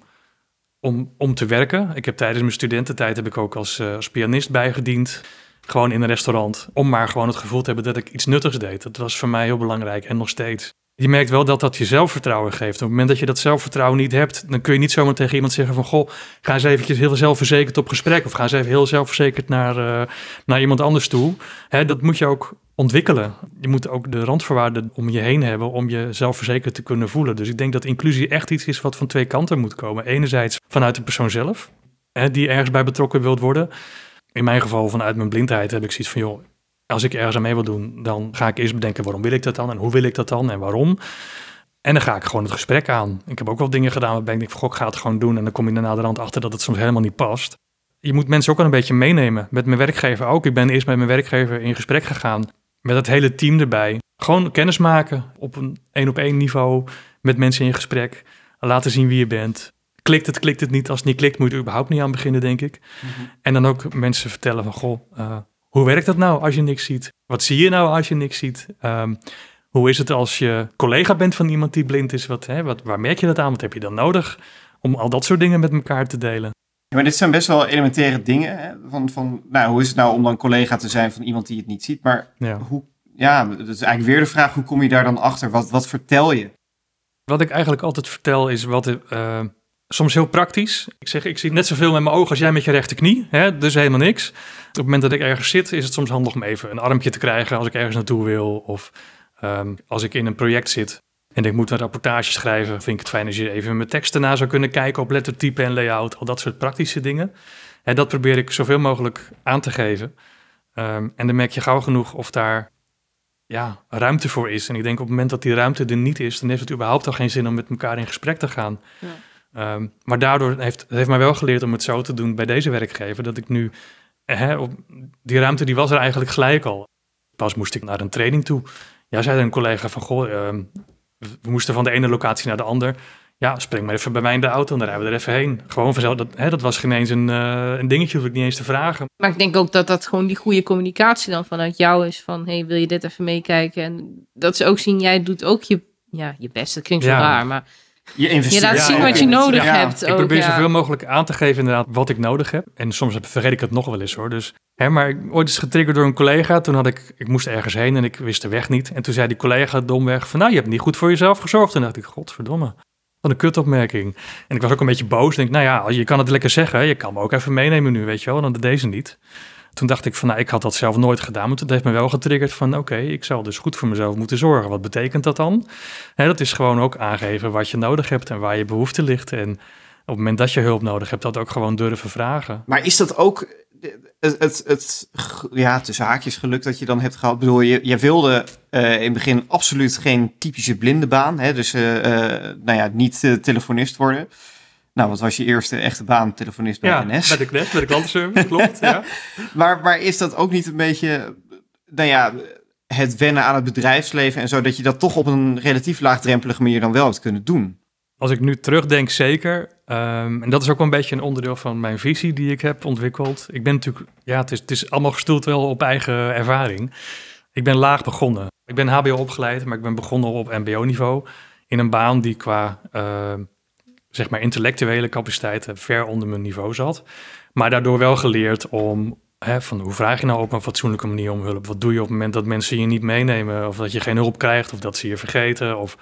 om, om te werken. Ik heb tijdens mijn studententijd heb ik ook als, uh, als pianist bijgediend. gewoon in een restaurant, om maar gewoon het gevoel te hebben dat ik iets nuttigs deed. Dat was voor mij heel belangrijk en nog steeds. Je merkt wel dat dat je zelfvertrouwen geeft. Op het moment dat je dat zelfvertrouwen niet hebt, dan kun je niet zomaar tegen iemand zeggen van... goh, ga eens eventjes heel zelfverzekerd op gesprek... of ga eens even heel zelfverzekerd naar, uh, naar iemand anders toe. Hè, dat moet je ook ontwikkelen. Je moet ook de randvoorwaarden om je heen hebben om je zelfverzekerd te kunnen voelen. Dus ik denk dat inclusie echt iets is wat van twee kanten moet komen. Enerzijds vanuit de persoon zelf, hè, die ergens bij betrokken wilt worden. In mijn geval vanuit mijn blindheid heb ik zoiets van, joh, als ik ergens aan mee wil doen, dan ga ik eerst bedenken waarom wil ik dat dan en hoe wil ik dat dan en waarom. En dan ga ik gewoon het gesprek aan. Ik heb ook wel dingen gedaan waarbij ik denk, goh, ik ga het gewoon doen. En dan kom je daarna de rand achter dat het soms helemaal niet past. Je moet mensen ook wel een beetje meenemen. Met mijn werkgever ook. Ik ben eerst met mijn werkgever in gesprek gegaan. Met het hele team erbij. Gewoon kennis maken op een één op één niveau. Met mensen in gesprek. Laten zien wie je bent. Klikt het, klikt het niet. Als het niet klikt, moet je er überhaupt niet aan beginnen, denk ik. Mhm. En dan ook mensen vertellen van, goh, uh, hoe werkt dat nou als je niks ziet? Wat zie je nou als je niks ziet? Um, hoe is het als je collega bent van iemand die blind is? Wat, hè, wat, waar merk je dat aan? Wat heb je dan nodig om al dat soort dingen met elkaar te delen? Ja, maar dit zijn best wel elementaire dingen. Hè? Van, van, nou, hoe is het nou om dan collega te zijn van iemand die het niet ziet? Maar ja. hoe, ja, dat is eigenlijk weer de vraag, hoe kom je daar dan achter? Wat, wat vertel je? Wat ik eigenlijk altijd vertel is wat, uh, soms heel praktisch. Ik zeg, ik zie net zoveel met mijn ogen als jij met je rechterknie. Hè? Dus helemaal niks. Op het moment dat ik ergens zit, is het soms handig om even een armpje te krijgen als ik ergens naartoe wil. Of um, als ik in een project zit en ik moet een rapportage schrijven, vind ik het fijn als je even mijn teksten na zou kunnen kijken op lettertype en layout. Al dat soort praktische dingen. En dat probeer ik zoveel mogelijk aan te geven. Um, en dan merk je gauw genoeg of daar ja, ruimte voor is. En ik denk op het moment dat die ruimte er niet is, dan heeft het überhaupt al geen zin om met elkaar in gesprek te gaan. Ja. Ehm, maar daardoor heeft het heeft mij wel geleerd om het zo te doen bij deze werkgever, dat ik nu, hè, op, die ruimte die was er eigenlijk gelijk al. Pas moest ik naar een training toe. Ja, zei een collega van, goh, ehm, we moesten van de ene locatie naar de ander. Ja, spring maar even bij mij in de auto en dan rijden we er even heen. Gewoon vanzelf, dat, hè, dat was geen eens een, uh, een dingetje, hoef ik niet eens te vragen. Maar ik denk ook dat dat gewoon die goede communicatie dan vanuit jou is. Van, hey, wil je dit even meekijken? En dat ze ook zien, jij doet ook je, ja, je best. Dat klinkt zo raar, maar je, investeert. je laat zien wat je nodig hebt. Ik probeer zoveel mogelijk aan te geven inderdaad wat ik nodig heb. En soms vergeet ik het nog wel eens hoor. Dus, hè, maar ik ooit is getriggerd door een collega. Toen had ik, ik moest ergens heen en ik wist de weg niet. En toen zei die collega domweg van, nou je hebt niet goed voor jezelf gezorgd. En dacht ik, godverdomme. Wat een kutopmerking. En ik was ook een beetje boos. Denk, nou ja, je kan het lekker zeggen. Je kan me ook even meenemen nu, weet je wel. Dan deze niet. Toen dacht ik van, nou, ik had dat zelf nooit gedaan, maar het heeft me wel getriggerd van, oké, ik zal dus goed voor mezelf moeten zorgen. Wat betekent dat dan? dat is gewoon ook aangeven wat je nodig hebt en waar je behoefte ligt. En op het moment dat je hulp nodig hebt, dat ook gewoon durven vragen. Maar is dat ook het, het, het ja, tussen haakjes geluk dat je dan hebt gehad? Ik bedoel, je, je wilde uh, in het begin absoluut geen typische blinde baan, hè? dus uh, uh, nou ja, niet telefonist worden. Nou, wat was je eerste echte baan, telefonist bij ja, NS? bij de NS, bij de klantenservice, klopt. Ja. maar, maar is dat ook niet een beetje, nou ja, het wennen aan het bedrijfsleven en zo, dat je dat toch op een relatief laagdrempelige manier dan wel hebt kunnen doen? Als ik nu terugdenk, zeker. Um, en dat is ook wel een beetje een onderdeel van mijn visie die ik heb ontwikkeld. Ik ben natuurlijk, ja, het is, het is allemaal gestoeld wel op eigen ervaring. Ik ben laag begonnen. Ik ben HBO opgeleid, maar ik ben begonnen op MBO-niveau. In een baan die qua uh, zeg maar intellectuele capaciteiten ver onder mijn niveau zat. Maar daardoor wel geleerd om, hè, van hoe vraag je nou op een fatsoenlijke manier om hulp? Wat doe je op het moment dat mensen je niet meenemen? Of dat je geen hulp krijgt, of dat ze je vergeten? Of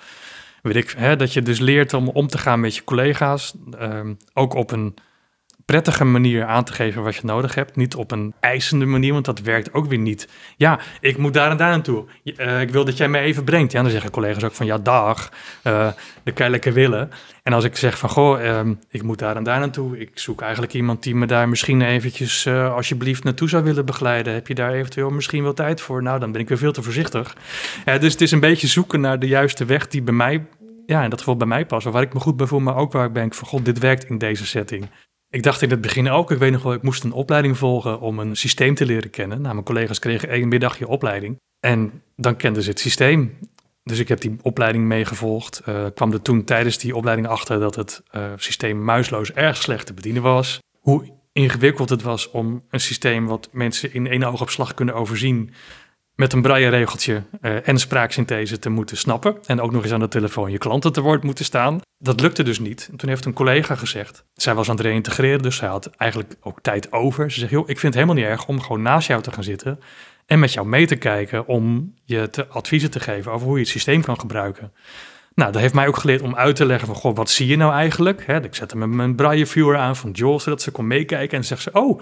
weet ik, hè, dat je dus leert om om te gaan met je collega's. Um, ook op een prettige manier aan te geven wat je nodig hebt. Niet op een eisende manier, want dat werkt ook weer niet. Ja, ik moet daar en daar naartoe. Uh, ik wil dat jij me even brengt. Ja, dan zeggen collega's ook van ja, dag, uh, de lekker willen. En als ik zeg van goh, uh, ik moet daar en daar naartoe. Ik zoek eigenlijk iemand die me daar misschien eventjes uh, alsjeblieft naartoe zou willen begeleiden. Heb je daar eventueel misschien wel tijd voor? Nou, dan ben ik weer veel te voorzichtig. dus het is een beetje zoeken naar de juiste weg die bij mij ja, in dat geval bij mij past. Of waar ik me goed bij voel, maar ook waar ik denk van god, dit werkt in deze setting. Ik dacht in het begin ook, ik weet nog wel, ik moest een opleiding volgen om een systeem te leren kennen. Nou, mijn collega's kregen één middagje opleiding en dan kenden ze het systeem. Dus ik heb die opleiding meegevolgd. Uh, kwam er toen tijdens die opleiding achter dat het uh, systeem muisloos erg slecht te bedienen was. Hoe ingewikkeld het was om een systeem wat mensen in één oogopslag kunnen overzien, met een braille regeltje uh, en spraaksynthese te moeten snappen. En ook nog eens aan de telefoon je klanten te woord moeten staan. Dat lukte dus niet. En toen heeft een collega gezegd, zij was aan het reïntegreren, dus zij had eigenlijk ook tijd over. Ze zegt, joh, ik vind het helemaal niet erg om gewoon naast jou te gaan zitten en met jou mee te kijken om je te adviezen te geven over hoe je het systeem kan gebruiken. Nou, dat heeft mij ook geleerd om uit te leggen van, goh, wat zie je nou eigenlijk? Hè, ik zette mijn braille viewer aan van Joel, zodat ze kon meekijken en zegt ze, oh,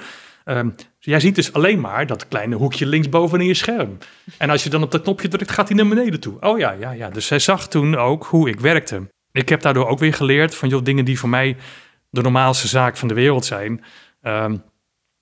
Um, jij ziet dus alleen maar dat kleine hoekje linksboven in je scherm. En als je dan op dat knopje drukt, gaat hij naar beneden toe. Oh ja, ja, ja. Dus zij zag toen ook hoe ik werkte. Ik heb daardoor ook weer geleerd van joh, dingen die voor mij de normaalste zaak van de wereld zijn. Um,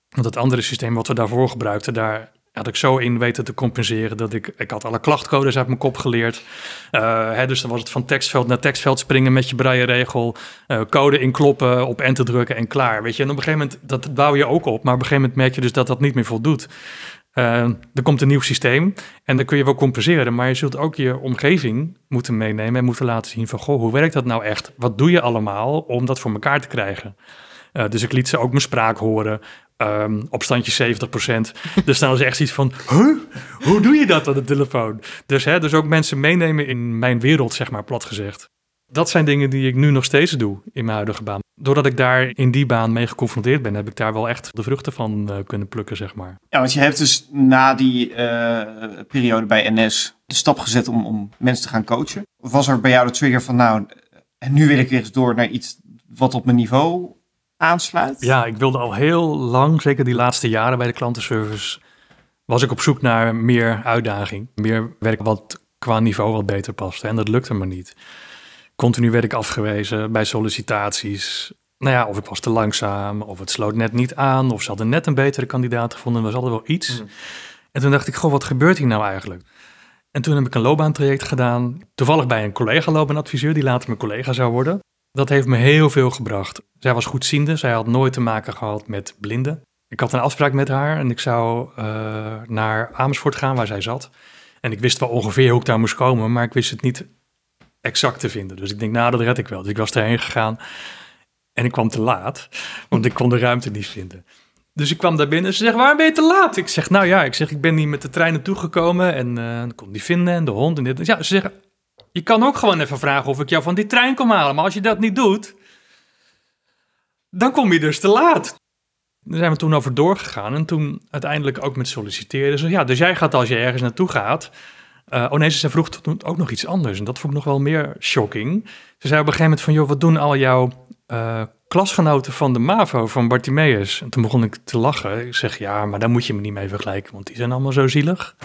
want het andere systeem wat we daarvoor gebruikten, daar had ik zo in weten te compenseren dat ik, ik had alle klachtcodes uit mijn kop geleerd. Uh, hè, dus dan was het van tekstveld naar tekstveld springen met je braille regel, uh, code inkloppen, op enter drukken en klaar. Weet je, en op een gegeven moment, dat bouw je ook op, maar op een gegeven moment merk je dus dat dat niet meer voldoet. Uh, er komt een nieuw systeem en dan kun je wel compenseren, maar je zult ook je omgeving moeten meenemen en moeten laten zien van, goh, hoe werkt dat nou echt? Wat doe je allemaal om dat voor elkaar te krijgen? Uh, dus ik liet ze ook mijn spraak horen. Um, op standje 70%. dus dan is echt iets van, huh? hoe doe je dat aan de telefoon? Dus, hè, dus ook mensen meenemen in mijn wereld, zeg maar, plat gezegd. Dat zijn dingen die ik nu nog steeds doe in mijn huidige baan. Doordat ik daar in die baan mee geconfronteerd ben, heb ik daar wel echt de vruchten van uh, kunnen plukken, zeg maar. Ja, want je hebt dus na die uh, periode bij NS de stap gezet om, om mensen te gaan coachen. Was er bij jou de trigger van, nou, en nu wil ik weer eens door naar iets wat op mijn niveau aansluit? Ja, ik wilde al heel lang, zeker die laatste jaren bij de klantenservice, was ik op zoek naar meer uitdaging. Meer werk wat qua niveau wat beter past. En dat lukte me niet. Continu werd ik afgewezen bij sollicitaties. Nou ja, of ik was te langzaam, of het sloot net niet aan, of ze hadden net een betere kandidaat gevonden. Er was altijd wel iets. Mm. En toen dacht ik, goh, wat gebeurt hier nou eigenlijk? En toen heb ik een loopbaantraject gedaan. Toevallig bij een collega loopbaanadviseur, die later mijn collega zou worden. Dat heeft me heel veel gebracht. Zij was goedziende, zij had nooit te maken gehad met blinden. Ik had een afspraak met haar en ik zou uh, naar Amersfoort gaan waar zij zat. En ik wist wel ongeveer hoe ik daar moest komen, maar ik wist het niet exact te vinden. Dus ik denk, nou, dat red ik wel. Dus ik was erheen gegaan en ik kwam te laat, want ik kon de ruimte niet vinden. Dus ik kwam daar binnen en ze zegt, waarom ben je te laat? Ik zeg, nou ja, ik zeg, ik ben niet met de trein naartoe gekomen en ik kon die vinden en de hond en dit. Ja, ze zeggen, je kan ook gewoon even vragen of ik jou van die trein kom halen. Maar als je dat niet doet, dan kom je dus te laat. Daar zijn we toen over doorgegaan en toen uiteindelijk ook met solliciteren. Zo, ja, dus jij gaat als je ergens naartoe gaat. Uh, oh ze vroeg toen ook nog iets anders. En dat vond ik nog wel meer shocking. Ze zei op een gegeven moment van, joh, wat doen al jouw uh, klasgenoten van de MAVO, van Bartimeus? En toen begon ik te lachen. Ik zeg, ja, maar daar moet je me niet mee vergelijken, want die zijn allemaal zo zielig.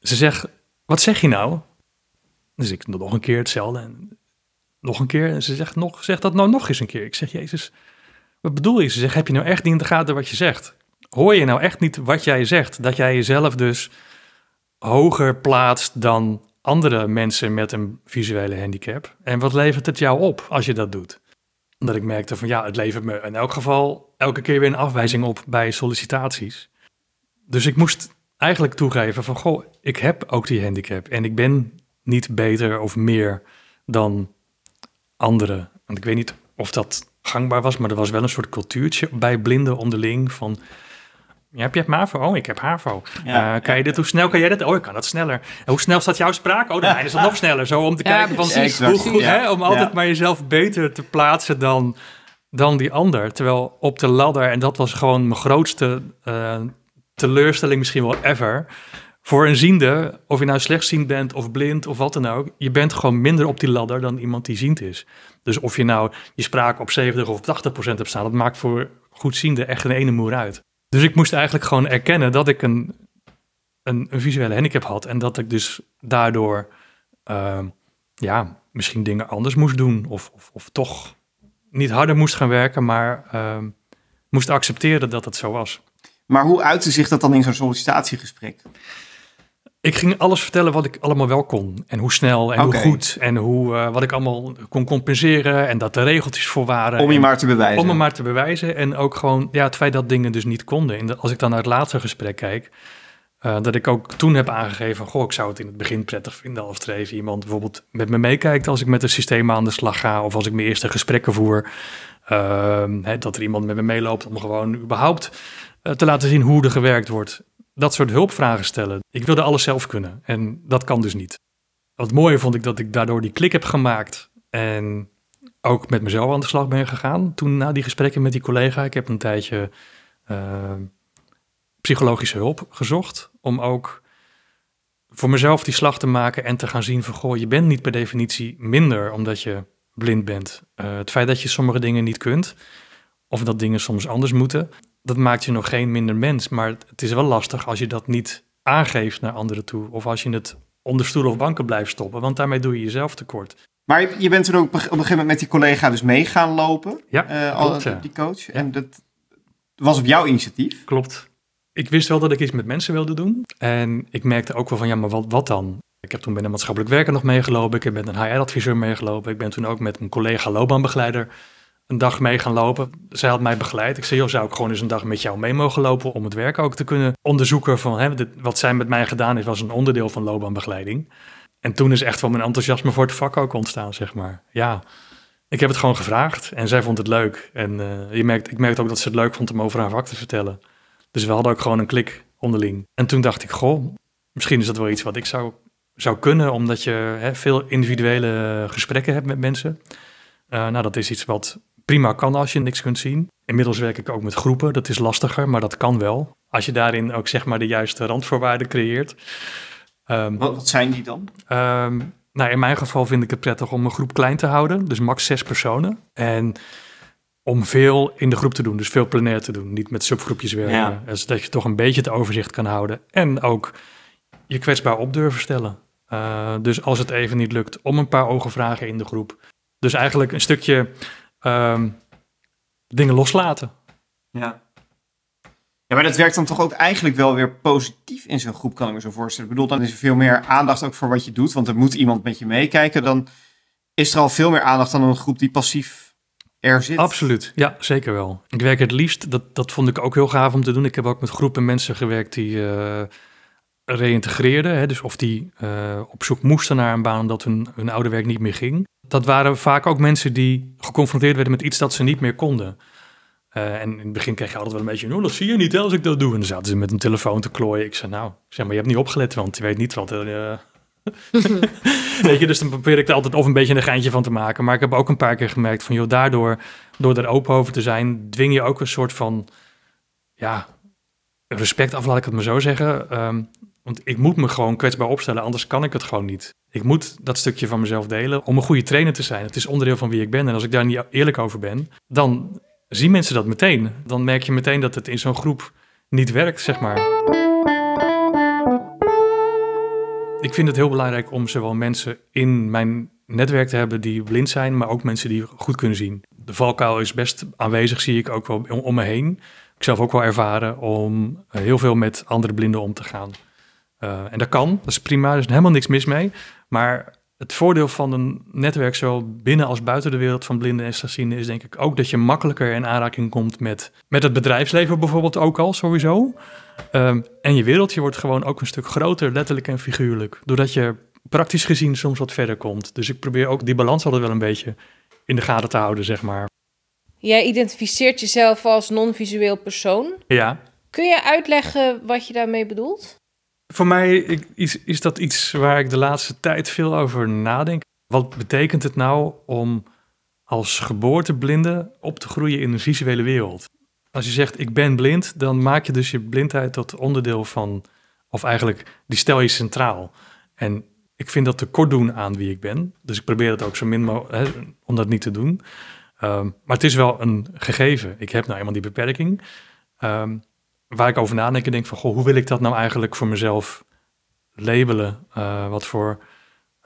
Ze zegt, wat zeg je nou? Dus ik nog een keer hetzelfde. En nog een keer. En ze zegt, nog, zeg dat nou nog eens een keer. Ik zeg, Jezus, wat bedoel je? Ze zegt, heb je nou echt niet in de gaten wat je zegt? Hoor je nou echt niet wat jij zegt? Dat jij jezelf dus hoger plaatst dan andere mensen met een visuele handicap. En wat levert het jou op als je dat doet? Omdat ik merkte van ja, het levert me in elk geval elke keer weer een afwijzing op bij sollicitaties. Dus ik moest eigenlijk toegeven van goh, ik heb ook die handicap en ik ben niet beter of meer dan anderen. Want ik weet niet of dat gangbaar was, maar er was wel een soort cultuurtje bij blinden onderling van... Ja, heb je het MAVO? Oh, ik heb HAVO. Ja, uh, kan je dit, hoe snel kan jij dat? Oh, ik kan dat sneller. En hoe snel staat jouw spraak? Oh, dan is het nog sneller. Zo om te kijken van, hoe goed, hè, om altijd maar jezelf beter te plaatsen dan, dan die ander. Terwijl op de ladder, en dat was gewoon mijn grootste uh, teleurstelling misschien wel ever voor een ziende, of je nou slechtziend bent of blind of wat dan ook, je bent gewoon minder op die ladder dan iemand die ziend is. Dus of je nou je spraak op 70 of 80 procent hebt staan, dat maakt voor goedziende echt een ene moer uit. Dus ik moest eigenlijk gewoon erkennen dat ik een, een, een visuele handicap had en dat ik dus daardoor uh, ja, misschien dingen anders moest doen of, of, of, toch niet harder moest gaan werken, maar uh, moest accepteren dat het zo was. Maar hoe uitte zich dat dan in zo'n sollicitatiegesprek? Ik ging alles vertellen wat ik allemaal wel kon. En hoe snel en hoe goed. En hoe, uh, wat ik allemaal kon compenseren. En dat de regeltjes voor waren. Om je maar te bewijzen. Om me maar te bewijzen. En ook gewoon ja, het feit dat dingen dus niet konden. En als ik dan naar het laatste gesprek kijk. Uh, dat ik ook toen heb aangegeven, goh, ik zou het in het begin prettig vinden als er even iemand bijvoorbeeld met me meekijkt als ik met het systeem aan de slag ga of als ik mijn eerste gesprekken voer. Uh, hè, dat er iemand met me meeloopt om gewoon überhaupt uh, te laten zien hoe er gewerkt wordt dat soort hulpvragen stellen. Ik wilde alles zelf kunnen en dat kan dus niet. Wat mooie vond ik dat ik daardoor die klik heb gemaakt en ook met mezelf aan de slag ben gegaan. Toen na die gesprekken met die collega, ik heb een tijdje uh, psychologische hulp gezocht om ook voor mezelf die slag te maken en te gaan zien van goh, je bent niet per definitie minder omdat je blind bent. Uh, het feit dat je sommige dingen niet kunt of dat dingen soms anders moeten, dat maakt je nog geen minder mens. Maar het is wel lastig als je dat niet aangeeft naar anderen toe of als je het onder stoelen of banken blijft stoppen, want daarmee doe je jezelf tekort. Maar je bent toen ook op een gegeven moment met die collega dus mee gaan lopen, ja, uh, klopt, ja. die coach. En dat was op jouw initiatief. Klopt. Ik wist wel dat ik iets met mensen wilde doen. En ik merkte ook wel van, ja, maar wat, wat dan? Ik heb toen met een maatschappelijk werker nog meegelopen. Ik heb met een HR-adviseur meegelopen. Ik ben toen ook met een collega loopbaanbegeleider een dag mee gaan lopen. Zij had mij begeleid. Ik zei, joh, zou ik gewoon eens een dag met jou mee mogen lopen om het werk ook te kunnen onderzoeken van, hè, wat zij met mij gedaan heeft, was een onderdeel van loopbaanbegeleiding. En toen is echt wel mijn enthousiasme voor het vak ook ontstaan, zeg maar. Ja, ik heb het gewoon gevraagd en zij vond het leuk. En uh, je merkt, ik merkte ook dat ze het leuk vond om over haar vak te vertellen. Dus we hadden ook gewoon een klik onderling. En toen dacht ik, goh, misschien is dat wel iets wat ik zou, zou kunnen, omdat je hè, veel individuele gesprekken hebt met mensen. Uh, nou, dat is iets wat prima kan als je niks kunt zien. Inmiddels werk ik ook met groepen, dat is lastiger, maar dat kan wel. Als je daarin ook zeg maar de juiste randvoorwaarden creëert. Um, wat, wat, zijn die dan? Um, nou, in mijn geval vind ik het prettig om een groep klein te houden, dus max zes personen. En om veel in de groep te doen, dus veel plenair te doen, niet met subgroepjes werken. Ja. Dus dat je toch een beetje het overzicht kan houden en ook je kwetsbaar op durven stellen. Uh, dus als het even niet lukt, om een paar ogen vragen in de groep. Dus eigenlijk een stukje um, dingen loslaten. Ja. Ja, maar dat werkt dan toch ook eigenlijk wel weer positief in zo'n groep, kan ik me zo voorstellen. Ik bedoel, dan is er veel meer aandacht ook voor wat je doet, want er moet iemand met je meekijken. Dan is er al veel meer aandacht dan een groep die passief er zit. Absoluut, ja, zeker wel. Ik werk het liefst, dat, dat vond ik ook heel gaaf om te doen. Ik heb ook met groepen mensen gewerkt die uh, reïntegreerden. Dus of die uh, op zoek moesten naar een baan omdat hun, hun oude werk niet meer ging. Dat waren vaak ook mensen die geconfronteerd werden met iets dat ze niet meer konden. Uh, en in het begin kreeg je altijd wel een beetje, oh, dat zie je niet als ik dat doe. En dan zaten ze met een telefoon te klooien. Ik zei, nou, ik zeg maar, je hebt niet opgelet, want je weet niet wat... Uh... weet je, dus dan probeer ik er altijd of een beetje een geintje van te maken. Maar ik heb ook een paar keer gemerkt van, joh, daardoor, door er open over te zijn, dwing je ook een soort van, ja, respect af, laat ik het maar zo zeggen. Um, want ik moet me gewoon kwetsbaar opstellen, anders kan ik het gewoon niet. Ik moet dat stukje van mezelf delen om een goede trainer te zijn. Het is onderdeel van wie ik ben. En als ik daar niet eerlijk over ben, dan zien mensen dat meteen. Dan merk je meteen dat het in zo'n groep niet werkt, zeg maar. Ik vind het heel belangrijk om zowel mensen in mijn netwerk te hebben die blind zijn, maar ook mensen die goed kunnen zien. De valkuil is best aanwezig, zie ik ook wel om, me heen. Ik zelf ook wel ervaren om heel veel met andere blinden om te gaan. Uh, en dat kan, dat is prima, er is helemaal niks mis mee. Maar het voordeel van een netwerk, zowel binnen als buiten de wereld van blinden en slechtzienden, is denk ik ook dat je makkelijker in aanraking komt met, met het bedrijfsleven bijvoorbeeld ook al, sowieso. Um, en je wereldje wordt gewoon ook een stuk groter, letterlijk en figuurlijk. Doordat je praktisch gezien soms wat verder komt. Dus ik probeer ook die balans altijd wel een beetje in de gaten te houden, zeg maar. Jij identificeert jezelf als non-visueel persoon. Ja. Kun je uitleggen wat je daarmee bedoelt? Voor mij is, is dat iets waar ik de laatste tijd veel over nadenk. Wat betekent het nou om als geboorteblinde op te groeien in een visuele wereld? Als je zegt ik ben blind, dan maak je dus je blindheid tot onderdeel van, of eigenlijk die stel je centraal. En ik vind dat te kort doen aan wie ik ben. Dus ik probeer het ook zo min mogelijk om dat niet te doen. Um, maar het is wel een gegeven. Ik heb nou eenmaal die beperking. Um, waar ik over nadenk en denk van, goh, hoe wil ik dat nou eigenlijk voor mezelf labelen? Uh, wat voor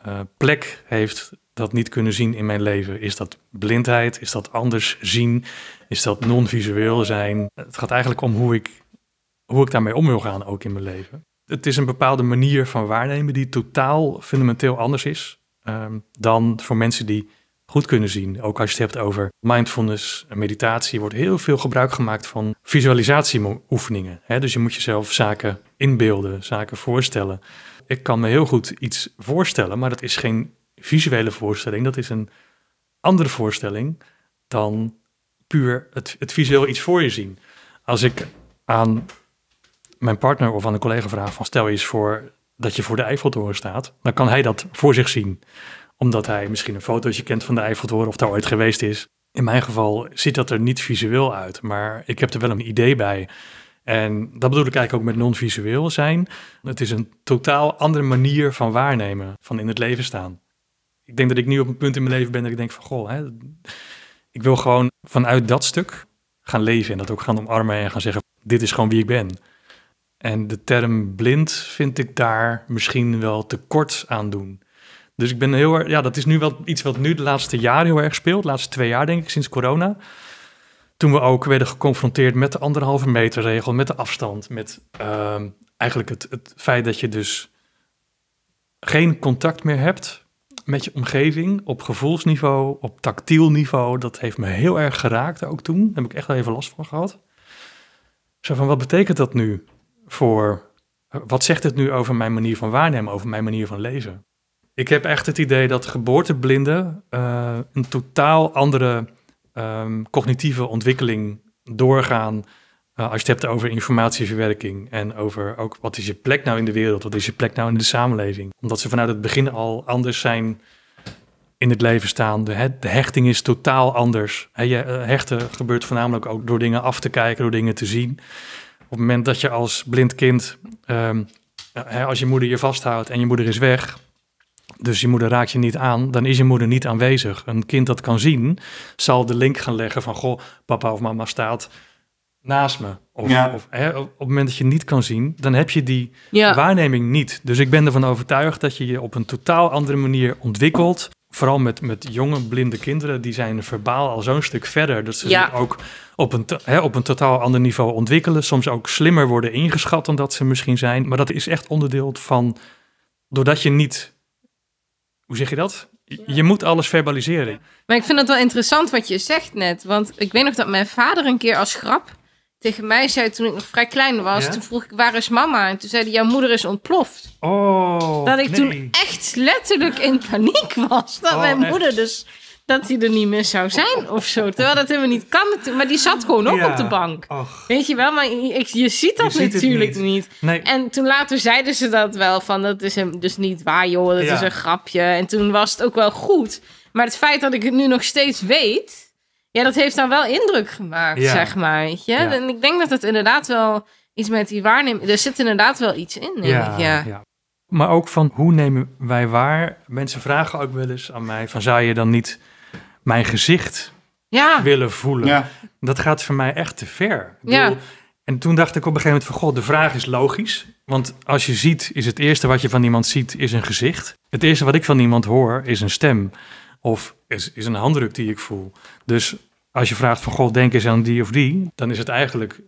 uh, plek heeft dat niet kunnen zien in mijn leven? Is dat blindheid? Is dat anders zien? Is dat non-visueel zijn? Het gaat eigenlijk om hoe ik, hoe ik daarmee om wil gaan ook in mijn leven. Het is een bepaalde manier van waarnemen die totaal fundamenteel anders is um, dan voor mensen die goed kunnen zien. Ook als je het hebt over mindfulness en meditatie, wordt heel veel gebruik gemaakt van visualisatieoefeningen. Dus je moet jezelf zaken inbeelden, zaken voorstellen. Ik kan me heel goed iets voorstellen, maar dat is geen visuele voorstelling. Dat is een andere voorstelling dan puur het, het visueel iets voor je zien. Als ik aan mijn partner of aan een collega vraag van stel je eens voor dat je voor de Eiffeltoren staat, dan kan hij dat voor zich zien. Omdat hij misschien een fotootje kent van de Eiffeltoren of daar ooit geweest is. In mijn geval ziet dat er niet visueel uit, maar ik heb er wel een idee bij. En dat bedoel ik eigenlijk ook met non-visueel zijn. Het is een totaal andere manier van waarnemen, van in het leven staan. Ik denk dat ik nu op een punt in mijn leven ben dat ik denk van, goh, hè, ik wil gewoon vanuit dat stuk gaan leven en dat ook gaan omarmen en gaan zeggen, dit is gewoon wie ik ben. En de term blind vind ik daar misschien wel te kort aan doen. Dus ik ben heel erg, ja, dat is nu wel iets wat nu de laatste jaren heel erg speelt. De laatste twee jaar, denk ik, sinds corona. Toen we ook werden geconfronteerd met de anderhalve meter regel, met de afstand, met ehm, eigenlijk het, het feit dat je dus geen contact meer hebt met je omgeving op gevoelsniveau, op tactiel niveau. Dat heeft me heel erg geraakt ook toen. Daar heb ik echt wel even last van gehad. Zo van, wat betekent dat nu voor... Wat zegt het nu over mijn manier van waarnemen, over mijn manier van leven? Ik heb echt het idee dat geboorteblinden uh, een totaal andere um, cognitieve ontwikkeling doorgaan. Uh, als je het hebt over informatieverwerking en over ook wat is je plek nou in de wereld, wat is je plek nou in de samenleving. Omdat ze vanuit het begin al anders zijn in het leven staan. De, de hechting is totaal anders. Je, uh, hechten gebeurt voornamelijk ook door dingen af te kijken, door dingen te zien. Op het moment dat je als blind kind, um, als je moeder je vasthoudt en je moeder is weg, dus je moeder raakt je niet aan, dan is je moeder niet aanwezig. Een kind dat kan zien, zal de link gaan leggen van, goh, papa of mama staat naast me. Of, ja. of hè, op het moment dat je niet kan zien, dan heb je die ja. waarneming niet. Dus ik ben ervan overtuigd dat je je op een totaal andere manier ontwikkelt. Vooral met, met jonge blinde kinderen, die zijn verbaal al zo'n stuk verder. Dat ze ja. zich ook op een, hè, op een totaal ander niveau ontwikkelen. Soms ook slimmer worden ingeschat dan dat ze misschien zijn. Maar dat is echt onderdeel van, doordat je niet hoe zeg je dat? Je moet alles verbaliseren. Maar ik vind het wel interessant wat je zegt net. Want ik weet nog dat mijn vader een keer als grap tegen mij zei toen ik nog vrij klein was. Toen vroeg ik, waar is mama? En toen zei hij, jouw moeder is ontploft. Oh, Dat ik toen echt letterlijk in paniek was. Dat oh, mijn moeder dus dat hij er niet meer zou zijn of zo. Terwijl dat helemaal niet kan. Maar die zat gewoon ook op de bank. Och. Weet je wel, maar je, je ziet dat natuurlijk niet. Nee. En toen later zeiden ze dat wel van, dat is hem dus niet waar joh, dat is een grapje. En toen was het ook wel goed. Maar het feit dat ik het nu nog steeds weet, ja, dat heeft dan wel indruk gemaakt, zeg maar. Weet je? En ik denk dat het inderdaad wel iets met die waarneming, er zit inderdaad wel iets in, denk ik. Ja. Maar ook van hoe nemen wij waar? Mensen vragen ook wel eens aan mij van zou je dan niet mijn gezicht ja. willen voelen. Ja. Dat gaat voor mij echt te ver. ja. en toen dacht ik op een gegeven moment van, god, de vraag is logisch. Want als je ziet, is het eerste wat je van iemand ziet, is een gezicht. Het eerste wat ik van iemand hoor, is een stem. Of is, is een handdruk die ik voel. Dus als je vraagt van, god, denk eens aan die of die, dan is het eigenlijk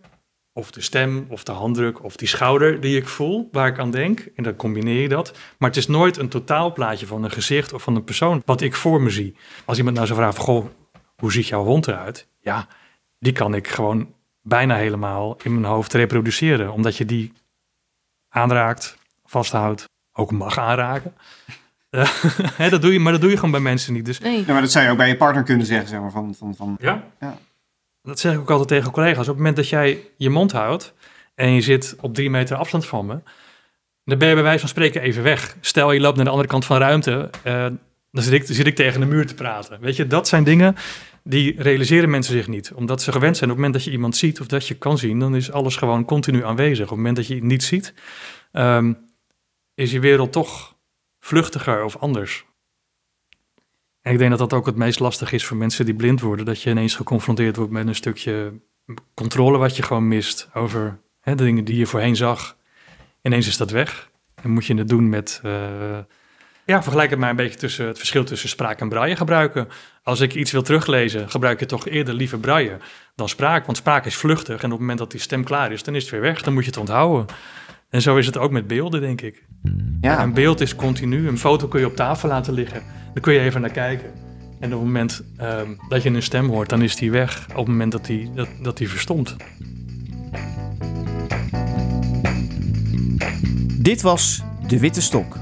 of de stem, of de handdruk, of die schouder die ik voel, waar ik aan denk. En dan combineer je dat. Maar het is nooit een totaalplaatje van een gezicht of van een persoon wat ik voor me zie. Als iemand nou zo vraagt, goh, hoe ziet jouw hond eruit? Ja, die kan ik gewoon bijna helemaal in mijn hoofd reproduceren. Omdat je die aanraakt, vasthoudt, ook mag aanraken. dat doe je, maar dat doe je gewoon bij mensen niet. Dus... Nee. Ja, maar dat zou je ook bij je partner kunnen zeggen, zeg maar. Van, van, van, ja? ja. Dat zeg ik ook altijd tegen collega's. Op het moment dat jij je mond houdt en je zit op drie meter afstand van me, dan ben je bij wijze van spreken even weg. Stel je loopt naar de andere kant van de ruimte, uh, dan zit ik, zit ik tegen de muur te praten. Weet je, dat zijn dingen die realiseren mensen zich niet. Omdat ze gewend zijn op het moment dat je iemand ziet of dat je kan zien, dan is alles gewoon continu aanwezig. Op het moment dat je het niet ziet, um, is je wereld toch vluchtiger of anders. En ik denk dat dat ook het meest lastig is voor mensen die blind worden. Dat je ineens geconfronteerd wordt met een stukje controle wat je gewoon mist over hè, de dingen die je voorheen zag. Ineens is dat weg. En moet je het doen met... Uh, ja, vergelijk het maar een beetje tussen het verschil tussen spraak en braille gebruiken. Als ik iets wil teruglezen, gebruik ik toch eerder liever braille dan spraak. Want spraak is vluchtig en op het moment dat die stem klaar is, dan is het weer weg. Dan moet je het onthouden. En zo is het ook met beelden, denk ik. Ja. Een beeld is continu. Een foto kun je op tafel laten liggen. Dan kun je even naar kijken. En op het moment um, dat je een stem hoort, dan is die weg. Op het moment dat die, dat, dat die verstomt. Dit was De Witte Stok.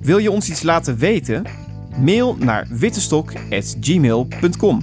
Wil je ons iets laten weten? Mail naar wittestok.gmail.com